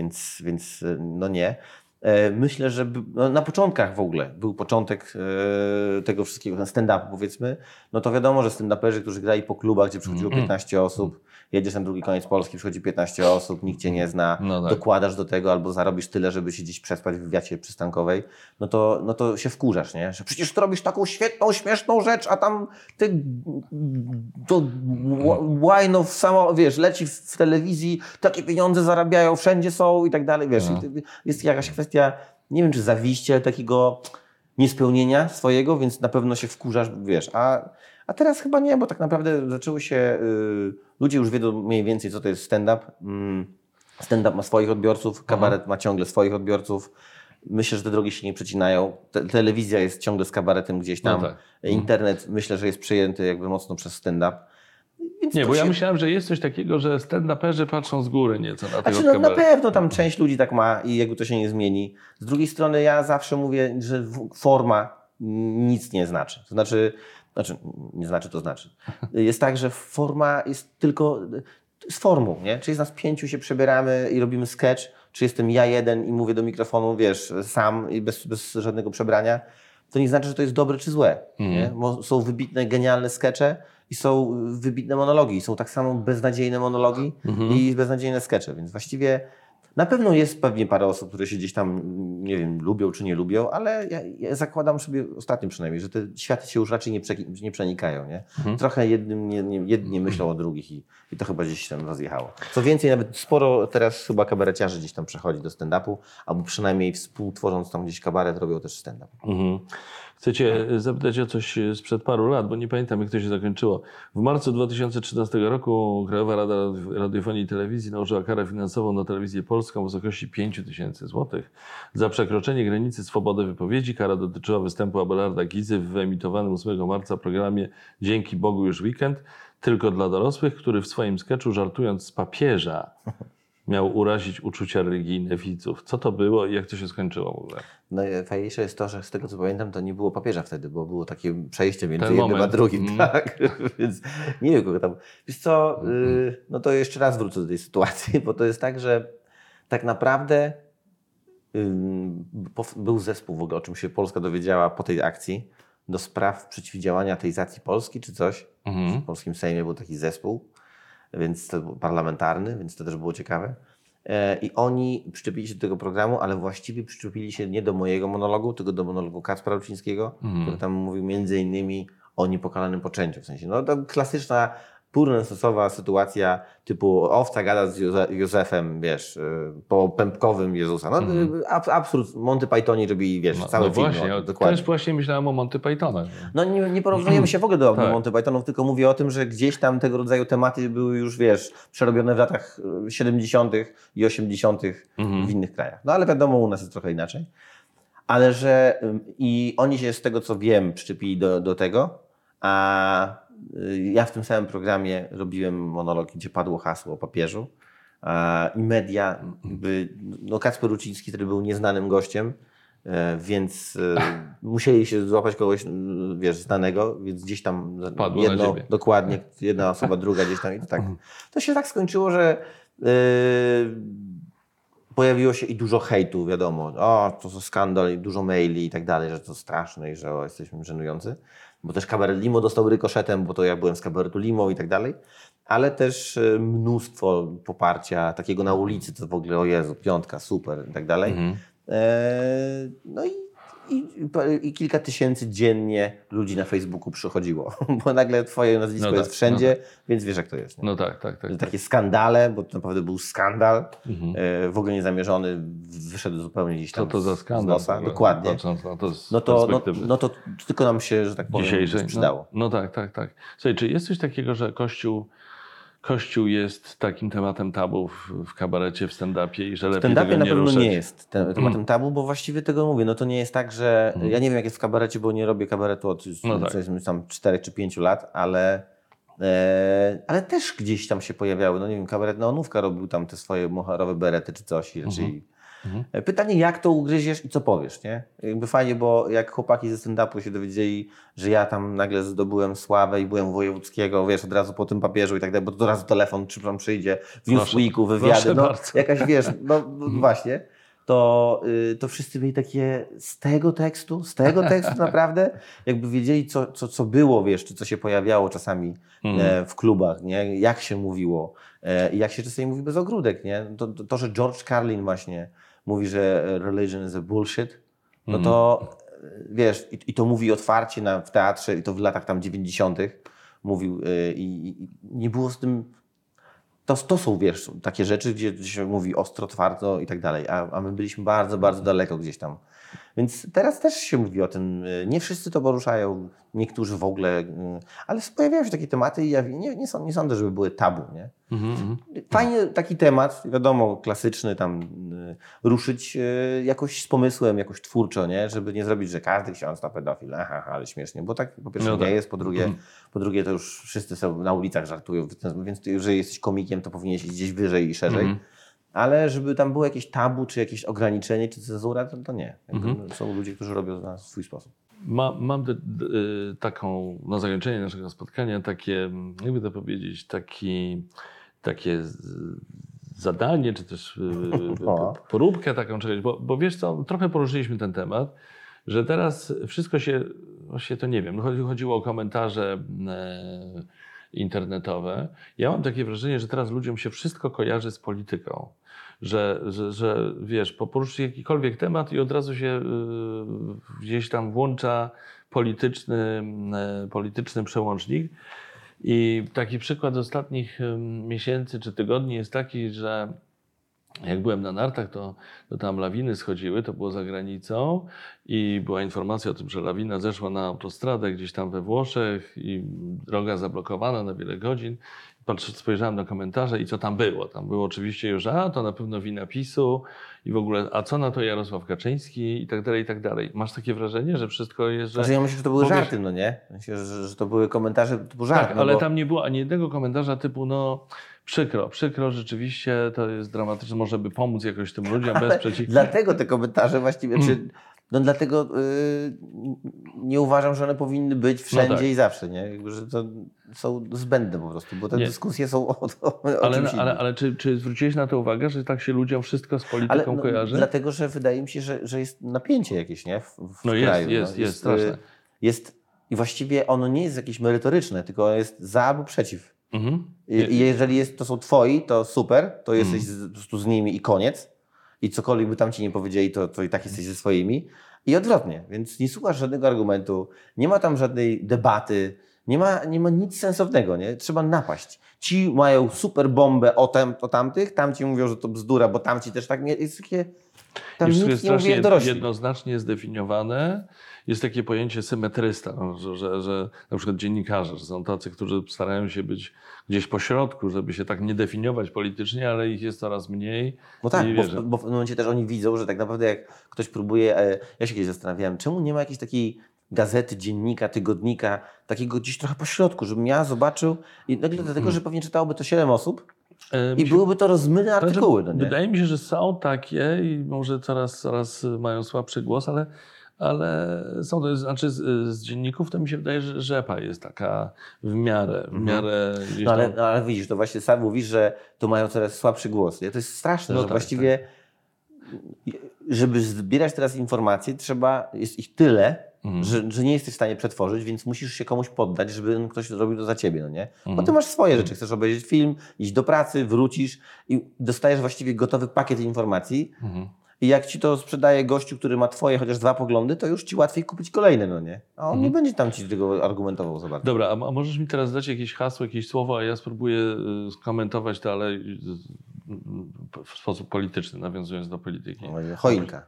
Speaker 2: więc, więc y, no nie. E, Myślę, że no, na początkach w ogóle był początek e, tego wszystkiego, ten stand-up powiedzmy, no to wiadomo, że stand-uperzy, którzy grali po klubach, gdzie przychodziło
Speaker 1: Mhm.
Speaker 2: 15 osób, jedziesz na drugi koniec Polski, przychodzi 15 osób, nikt cię nie zna,
Speaker 1: No tak.
Speaker 2: dokładasz do tego albo zarobisz tyle, żeby się gdzieś przespać w wiacie przystankowej, no to, no to się wkurzasz, nie? Że przecież ty robisz taką świetną, śmieszną rzecz, a tam ty to łajno w samo, wiesz, leci w, telewizji, takie pieniądze zarabiają, wszędzie są i tak dalej, wiesz.
Speaker 1: No.
Speaker 2: Jest jakaś kwestia, nie wiem, czy zawiście, takiego niespełnienia swojego, więc na pewno się wkurzasz, wiesz, a, A teraz chyba nie, bo tak naprawdę zaczęły się, y, ludzie już wiedzą mniej więcej, co to jest stand-up. Mm, stand-up ma swoich odbiorców, kabaret ma ciągle swoich odbiorców. Myślę, że te drogi się nie przecinają. Te, telewizja jest ciągle z kabaretem gdzieś tam.
Speaker 1: No tak.
Speaker 2: Internet myślę, że jest przejęty jakby mocno przez stand-up. Więc
Speaker 1: Nie, bo ja
Speaker 2: się-
Speaker 1: myślałem, że jest coś takiego, że stand-uperzy patrzą z góry nieco na tego
Speaker 2: Znaczy, no, na pewno tam część ludzi tak ma i jakby to się nie zmieni. Z drugiej strony ja zawsze mówię, że forma nic nie znaczy. To znaczy, znaczy nie znaczy, to znaczy. Jest tak, że forma jest tylko z formą, nie? Czy jest nas pięciu, się przebieramy i robimy sketch, czy jestem ja jeden i mówię do mikrofonu, wiesz, sam i bez, bez żadnego przebrania, to nie znaczy, że to jest dobre czy złe. Bo są wybitne, genialne skecze i są wybitne monologi. Są tak samo beznadziejne monologi i beznadziejne skecze, więc właściwie na pewno jest pewnie parę osób, które się gdzieś tam, nie wiem, lubią czy nie lubią, ale ja, ja zakładam sobie, ostatnio przynajmniej, że te światy się już raczej nie, prze, nie przenikają. Nie? Trochę jednym, nie, nie, jedni myślą o drugich i, i to chyba gdzieś tam rozjechało. Co więcej, nawet sporo teraz chyba kabareciarzy gdzieś tam przechodzi do stand-upu, albo przynajmniej współtworząc tam gdzieś kabaret robią też stand-up.
Speaker 1: Mhm. Chcecie zapytać o coś sprzed paru lat, bo nie pamiętam, jak to się zakończyło. W marcu 2013 roku Krajowa Rada Radiofonii i Telewizji nałożyła karę finansową na telewizję polską w wysokości 5 tysięcy złotych za przekroczenie granicy swobody wypowiedzi. Kara dotyczyła występu Abelarda Gizy w wyemitowanym 8 marca programie Dzięki Bogu już weekend, tylko dla dorosłych, który w swoim sketchu żartując z papieża miał urazić uczucia religijne widzów. Co to było i jak to się skończyło w ogóle?
Speaker 2: Najfajniejsze jest to, że z tego co pamiętam, to nie było papieża wtedy, bo było takie przejście między
Speaker 1: Ten
Speaker 2: jednym a drugim.
Speaker 1: Mm.
Speaker 2: Tak, (laughs) więc nie wiem kogo tam. Wiesz co, y, no to jeszcze raz wrócę do tej sytuacji, bo to jest tak, że tak naprawdę pow- był zespół w ogóle, o czym się Polska dowiedziała po tej akcji, do spraw przeciwdziałania ateizacji Polski czy coś.
Speaker 1: Mhm.
Speaker 2: W polskim Sejmie był taki zespół, więc to był parlamentarny, więc to też było ciekawe. E, I oni przyczepili się do tego programu, ale właściwie przyczepili się nie do mojego monologu, tylko do monologu Kacpra Rucińskiego, który tam mówił między innymi o niepokalanym poczęciu. W sensie, no to klasyczna, purnesowa sytuacja typu owca gada z Józe- Józefem, wiesz, y, po pępkowym Jezusa. No y, ab, absurd. Monty Pythoni robili, wiesz,
Speaker 1: No,
Speaker 2: cały
Speaker 1: no
Speaker 2: film.
Speaker 1: właśnie,
Speaker 2: o dokładnie.
Speaker 1: też właśnie myślałem o Monty Pythonach.
Speaker 2: No nie, nie porównujemy się w ogóle do,
Speaker 1: Tak.
Speaker 2: Monty Pythonów, tylko mówię o tym, że gdzieś tam tego rodzaju tematy były już, wiesz, przerobione w latach y, 70. i 80.
Speaker 1: Mhm.
Speaker 2: w innych krajach. No ale wiadomo, u nas jest trochę inaczej. Ale że i oni się z tego, co wiem, przyczepili do, do tego, a y, ja w tym samym programie robiłem monolog, gdzie padło hasło o papieżu i media, jakby, no Kacper Ruciński, który był nieznanym gościem, e, więc e, (laughs) musieli się złapać kogoś, wiesz, znanego, więc gdzieś tam
Speaker 1: Padło
Speaker 2: jedno, dokładnie, jedna osoba, druga gdzieś tam i to tak. To się tak skończyło, że e, pojawiło się i dużo hejtu, wiadomo, o, to jest skandal i dużo maili i tak dalej, że to straszne i że o, jesteśmy żenujący. Bo też kabaret Limo dostał rykoszetem, bo to ja byłem z kabaretu Limo i tak dalej. Ale też e, mnóstwo poparcia takiego na ulicy, to w ogóle, o Jezu, piątka, super i tak dalej.
Speaker 1: Mhm.
Speaker 2: E, no i, i, i kilka tysięcy dziennie ludzi na Facebooku przychodziło, (laughs) bo nagle twoje nazwisko
Speaker 1: No tak,
Speaker 2: jest wszędzie, więc wiesz jak to jest. Nie?
Speaker 1: No tak, tak, tak.
Speaker 2: Że Takie skandale, bo to naprawdę był skandal,
Speaker 1: Mhm.
Speaker 2: e, w ogóle niezamierzony, wyszedł zupełnie gdzieś
Speaker 1: Co
Speaker 2: tam
Speaker 1: to za skandal?
Speaker 2: Dokładnie.
Speaker 1: Patrząc na to z
Speaker 2: No to, no, no to tylko nam się, że tak powiem,
Speaker 1: dzisiejszej.
Speaker 2: przydało.
Speaker 1: No, no tak, tak, tak. Słuchaj, czy jest coś takiego, że Kościół, Kościół jest takim tematem tabu w, w kabarecie, w stand-upie i że
Speaker 2: W
Speaker 1: lepiej
Speaker 2: stand-upie
Speaker 1: tego
Speaker 2: na pewno
Speaker 1: ruszać?
Speaker 2: nie jest te- tematem tabu, bo właściwie tego mówię. No to nie jest tak, że. Ja nie wiem, jak jest w kabarecie, bo nie robię kabaretu od
Speaker 1: No tak.
Speaker 2: tam 4 czy 5 lat, ale. E, ale też gdzieś tam się pojawiały. No nie wiem, kabaret Neonówka robił tam te swoje moharowe berety czy coś. i Raczej. E, Pytanie, jak to ugryziesz i co powiesz, nie? Jakby fajnie, bo jak chłopaki ze stand-upu się dowiedzieli, że ja tam nagle zdobyłem sławę i byłem wojewódzkiego, wiesz, od razu po tym papieżu i tak dalej, bo to od razu telefon, czy tam przyjdzie, w Newsweeku, wywiady, no
Speaker 1: bardzo.
Speaker 2: jakaś, wiesz, no (laughs) no właśnie, to, y, to wszyscy byli takie z tego tekstu, z tego tekstu (laughs) naprawdę, jakby wiedzieli, co, co, co było, wiesz, czy co się pojawiało czasami e, w klubach, nie? Jak się mówiło e, i jak się czasami mówi bez ogródek, nie? To, to, to, że George Carlin właśnie mówi, że religion is a bullshit, no to e, wiesz, i, i to mówi otwarcie na, w teatrze i to w latach tam 90. mówił e, i, nie było z tym to, to są, wiesz, takie rzeczy, gdzie, gdzie się mówi ostro, twardo i tak dalej, a, a my byliśmy bardzo, bardzo daleko gdzieś tam. Więc teraz też się mówi o tym, y, nie wszyscy to poruszają, niektórzy w ogóle, y, ale pojawiają się takie tematy i ja nie, nie, nie sądzę, żeby były tabu, nie?
Speaker 1: Mhm, mhm.
Speaker 2: Fajnie taki temat, wiadomo, klasyczny, tam y, ruszyć jakoś z pomysłem, jakoś twórczo, nie? Żeby nie zrobić, że każdy ksiądz to pedofil, aha, ale śmiesznie, bo tak po pierwsze
Speaker 1: No
Speaker 2: nie
Speaker 1: tak.
Speaker 2: jest, po drugie,
Speaker 1: Mhm.
Speaker 2: po drugie to już wszyscy są na ulicach żartują, więc jeżeli jesteś komikiem, to powinieneś iść gdzieś wyżej i szerzej.
Speaker 1: Mhm.
Speaker 2: Ale żeby tam było jakieś tabu, czy jakieś ograniczenie, czy cenzura, to, to nie.
Speaker 1: Mhm.
Speaker 2: Są ludzie, którzy robią na swój sposób.
Speaker 1: Ma, mam de, y, taką, na zakończenie naszego spotkania, takie, jakby to powiedzieć, taki, takie zadanie, czy też y, y, (laughs)
Speaker 2: O.
Speaker 1: poróbkę taką czegoś, bo, bo wiesz co, trochę poruszyliśmy ten temat, że teraz wszystko się, właśnie to nie wiem, no chodzi- chodziło o komentarze e, internetowe. Ja mam takie wrażenie, że teraz ludziom się wszystko kojarzy z polityką. Że, że, że wiesz, po- poruszyć jakikolwiek temat i od razu się y, gdzieś tam włącza polityczny, e, polityczny przełącznik. I taki przykład z ostatnich ym, miesięcy czy tygodni jest taki, że jak byłem na nartach, to, to tam lawiny schodziły, to było za granicą i była informacja o tym, że lawina zeszła na autostradę gdzieś tam we Włoszech i droga zablokowana na wiele godzin. Spojrzałem na komentarze i co tam było. Tam było oczywiście już, a to na pewno wina PiSu i w ogóle, a co na to Jarosław Kaczyński i tak dalej, i tak dalej. Masz takie wrażenie, że wszystko jest, że...
Speaker 2: Znaczy ja myślę, że to były żarty, no nie? Myślę, że, to były komentarze typu żart.
Speaker 1: Tak,
Speaker 2: no
Speaker 1: ale
Speaker 2: bo-
Speaker 1: tam nie było ani jednego komentarza typu, no przykro, przykro, rzeczywiście to jest dramatyczne, może by pomóc jakoś tym ludziom (laughs) bez
Speaker 2: Ale
Speaker 1: przeciw...
Speaker 2: Dlatego te komentarze właściwie,
Speaker 1: Mm.
Speaker 2: czy, no dlatego y, nie uważam, że one powinny być wszędzie
Speaker 1: tak.
Speaker 2: i zawsze, nie? Jakby, że to są zbędne po prostu, bo te
Speaker 1: Nie.
Speaker 2: dyskusje są (laughs) o, o, o
Speaker 1: Ale,
Speaker 2: czymś
Speaker 1: ale, ale czy, czy zwróciłeś na to uwagę, że tak się ludziom wszystko z polityką
Speaker 2: no,
Speaker 1: kojarzy?
Speaker 2: Dlatego, że wydaje mi się, że, że jest napięcie jakieś, nie? W, w
Speaker 1: No jest,
Speaker 2: kraju.
Speaker 1: jest, jest, straszne.
Speaker 2: y, Jest, I właściwie ono nie jest jakieś merytoryczne, tylko jest za albo przeciw.
Speaker 1: Mhm.
Speaker 2: I, jeżeli jest, to są twoi, to super, to jesteś
Speaker 1: Mm.
Speaker 2: z, po prostu z nimi i koniec. I cokolwiek by tam ci nie powiedzieli, to, to i tak jesteś ze swoimi. I odwrotnie, więc nie słuchasz żadnego argumentu, nie ma tam żadnej debaty, nie ma, nie ma nic sensownego, nie? Trzeba napaść. Ci mają super bombę o, tem, o tamtych, tamci mówią, że to bzdura, bo tamci też tak, nie, jest takie, tam nikt
Speaker 1: jest
Speaker 2: nie mówi
Speaker 1: jednoznacznie zdefiniowane. Jest takie pojęcie symetrysta, no, że, że, że na przykład dziennikarze, że są tacy, którzy starają się być gdzieś po środku, żeby się tak nie definiować politycznie, ale ich jest coraz mniej.
Speaker 2: No tak, bo, w- bo w momencie też oni widzą, że tak naprawdę jak ktoś próbuje, e, ja się kiedyś zastanawiałem, czemu nie ma jakiejś takiej gazety, dziennika, tygodnika, takiego gdzieś trochę po środku, żebym ja zobaczył i nagle dlatego, że pewnie czytałoby to 7 osób
Speaker 1: E,
Speaker 2: i byłyby to rozmyte
Speaker 1: Znaczy,
Speaker 2: artykuły, no?
Speaker 1: Wydaje mi się, że są takie i może coraz, coraz mają słabszy głos, ale, ale są to, znaczy z, z dzienników to mi się wydaje, że rzepa jest taka w miarę, w miarę gdzieś
Speaker 2: No ale,
Speaker 1: tam-
Speaker 2: no ale widzisz, to właśnie sam mówisz, że to mają coraz słabszy głos. Nie? To jest straszne,
Speaker 1: No
Speaker 2: że
Speaker 1: tak,
Speaker 2: właściwie żeby zbierać teraz informacje, trzeba, jest ich tyle,
Speaker 1: Mhm.
Speaker 2: że, że nie jesteś w stanie przetworzyć, więc musisz się komuś poddać, żeby ktoś zrobił to za ciebie, no nie? Bo
Speaker 1: Mhm.
Speaker 2: ty masz swoje rzeczy, chcesz obejrzeć film, iść do pracy, wrócisz i dostajesz właściwie gotowy pakiet informacji
Speaker 1: Mhm.
Speaker 2: I jak ci to sprzedaje gościu, który ma twoje chociaż dwa poglądy, to już ci łatwiej kupić kolejne, no nie? A on
Speaker 1: Mhm.
Speaker 2: nie będzie tam ci tego argumentował za bardzo.
Speaker 1: Dobra, a, a możesz mi teraz dać jakieś hasło, jakieś słowo, a ja spróbuję y, skomentować to, ale y, y, w sposób polityczny, nawiązując do polityki.
Speaker 2: Choinka.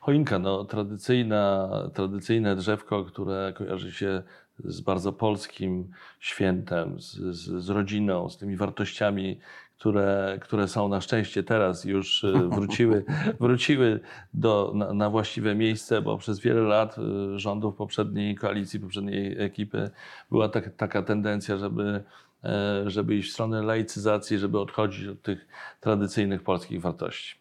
Speaker 1: Choinka, no, tradycyjna, tradycyjne drzewko, które kojarzy się z bardzo polskim świętem, z, z, z rodziną, z tymi wartościami, które, które są na szczęście teraz już y, wróciły, (laughs) wróciły do, na, na właściwe miejsce, bo przez wiele lat y, rządów poprzedniej koalicji, poprzedniej ekipy była tak, taka tendencja, żeby e, żeby iść w stronę laicyzacji, żeby odchodzić od tych tradycyjnych polskich wartości.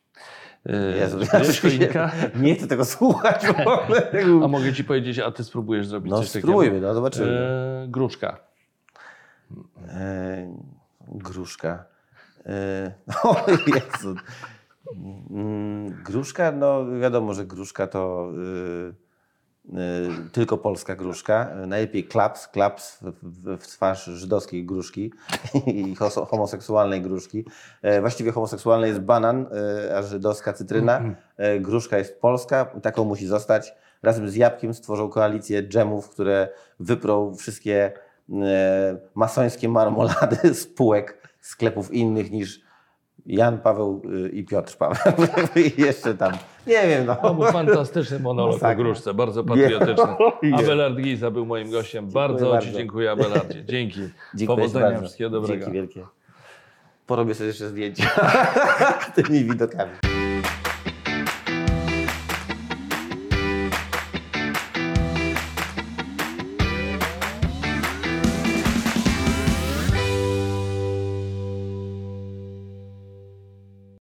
Speaker 1: E,
Speaker 2: Jezu,
Speaker 1: choinka? (laughs)
Speaker 2: Nie chcę tego słuchać w ogóle.
Speaker 1: A mogę ci powiedzieć, a ty spróbujesz zrobić
Speaker 2: No
Speaker 1: coś takiego?
Speaker 2: spróbujmy, no zobaczymy.
Speaker 1: E, gruszka.
Speaker 2: E, gruszka. E, (laughs) o Jezu. Mm, Gruszka, no wiadomo, że gruszka to y, y, tylko polska gruszka. Najlepiej klaps, klaps w, twarz żydowskiej gruszki (laughs) i homoseksualnej gruszki. E, Właściwie homoseksualny jest banan, e, a żydowska cytryna. E, Gruszka jest polska, taką musi zostać. Razem z Jabłkiem stworzą koalicję dżemów, które wyprą wszystkie masońskie marmolady spółek sklepów innych niż Jan Paweł y, i Piotr Paweł. (laughs) I jeszcze tam, nie wiem, no.
Speaker 1: To był fantastyczny monolog o
Speaker 2: Masakra.
Speaker 1: gruszce, bardzo patriotyczny. (laughs) Abelard Giza był moim gościem. Bardzo, Ci
Speaker 2: bardzo.
Speaker 1: dziękuję, Abelardzie. Dzięki. (laughs)
Speaker 2: Dziękuję
Speaker 1: Powodzenia,
Speaker 2: bardzo.
Speaker 1: wszystkiego dobrego.
Speaker 2: Dzięki wielkie. Porobię sobie jeszcze zdjęcia tymi widokami.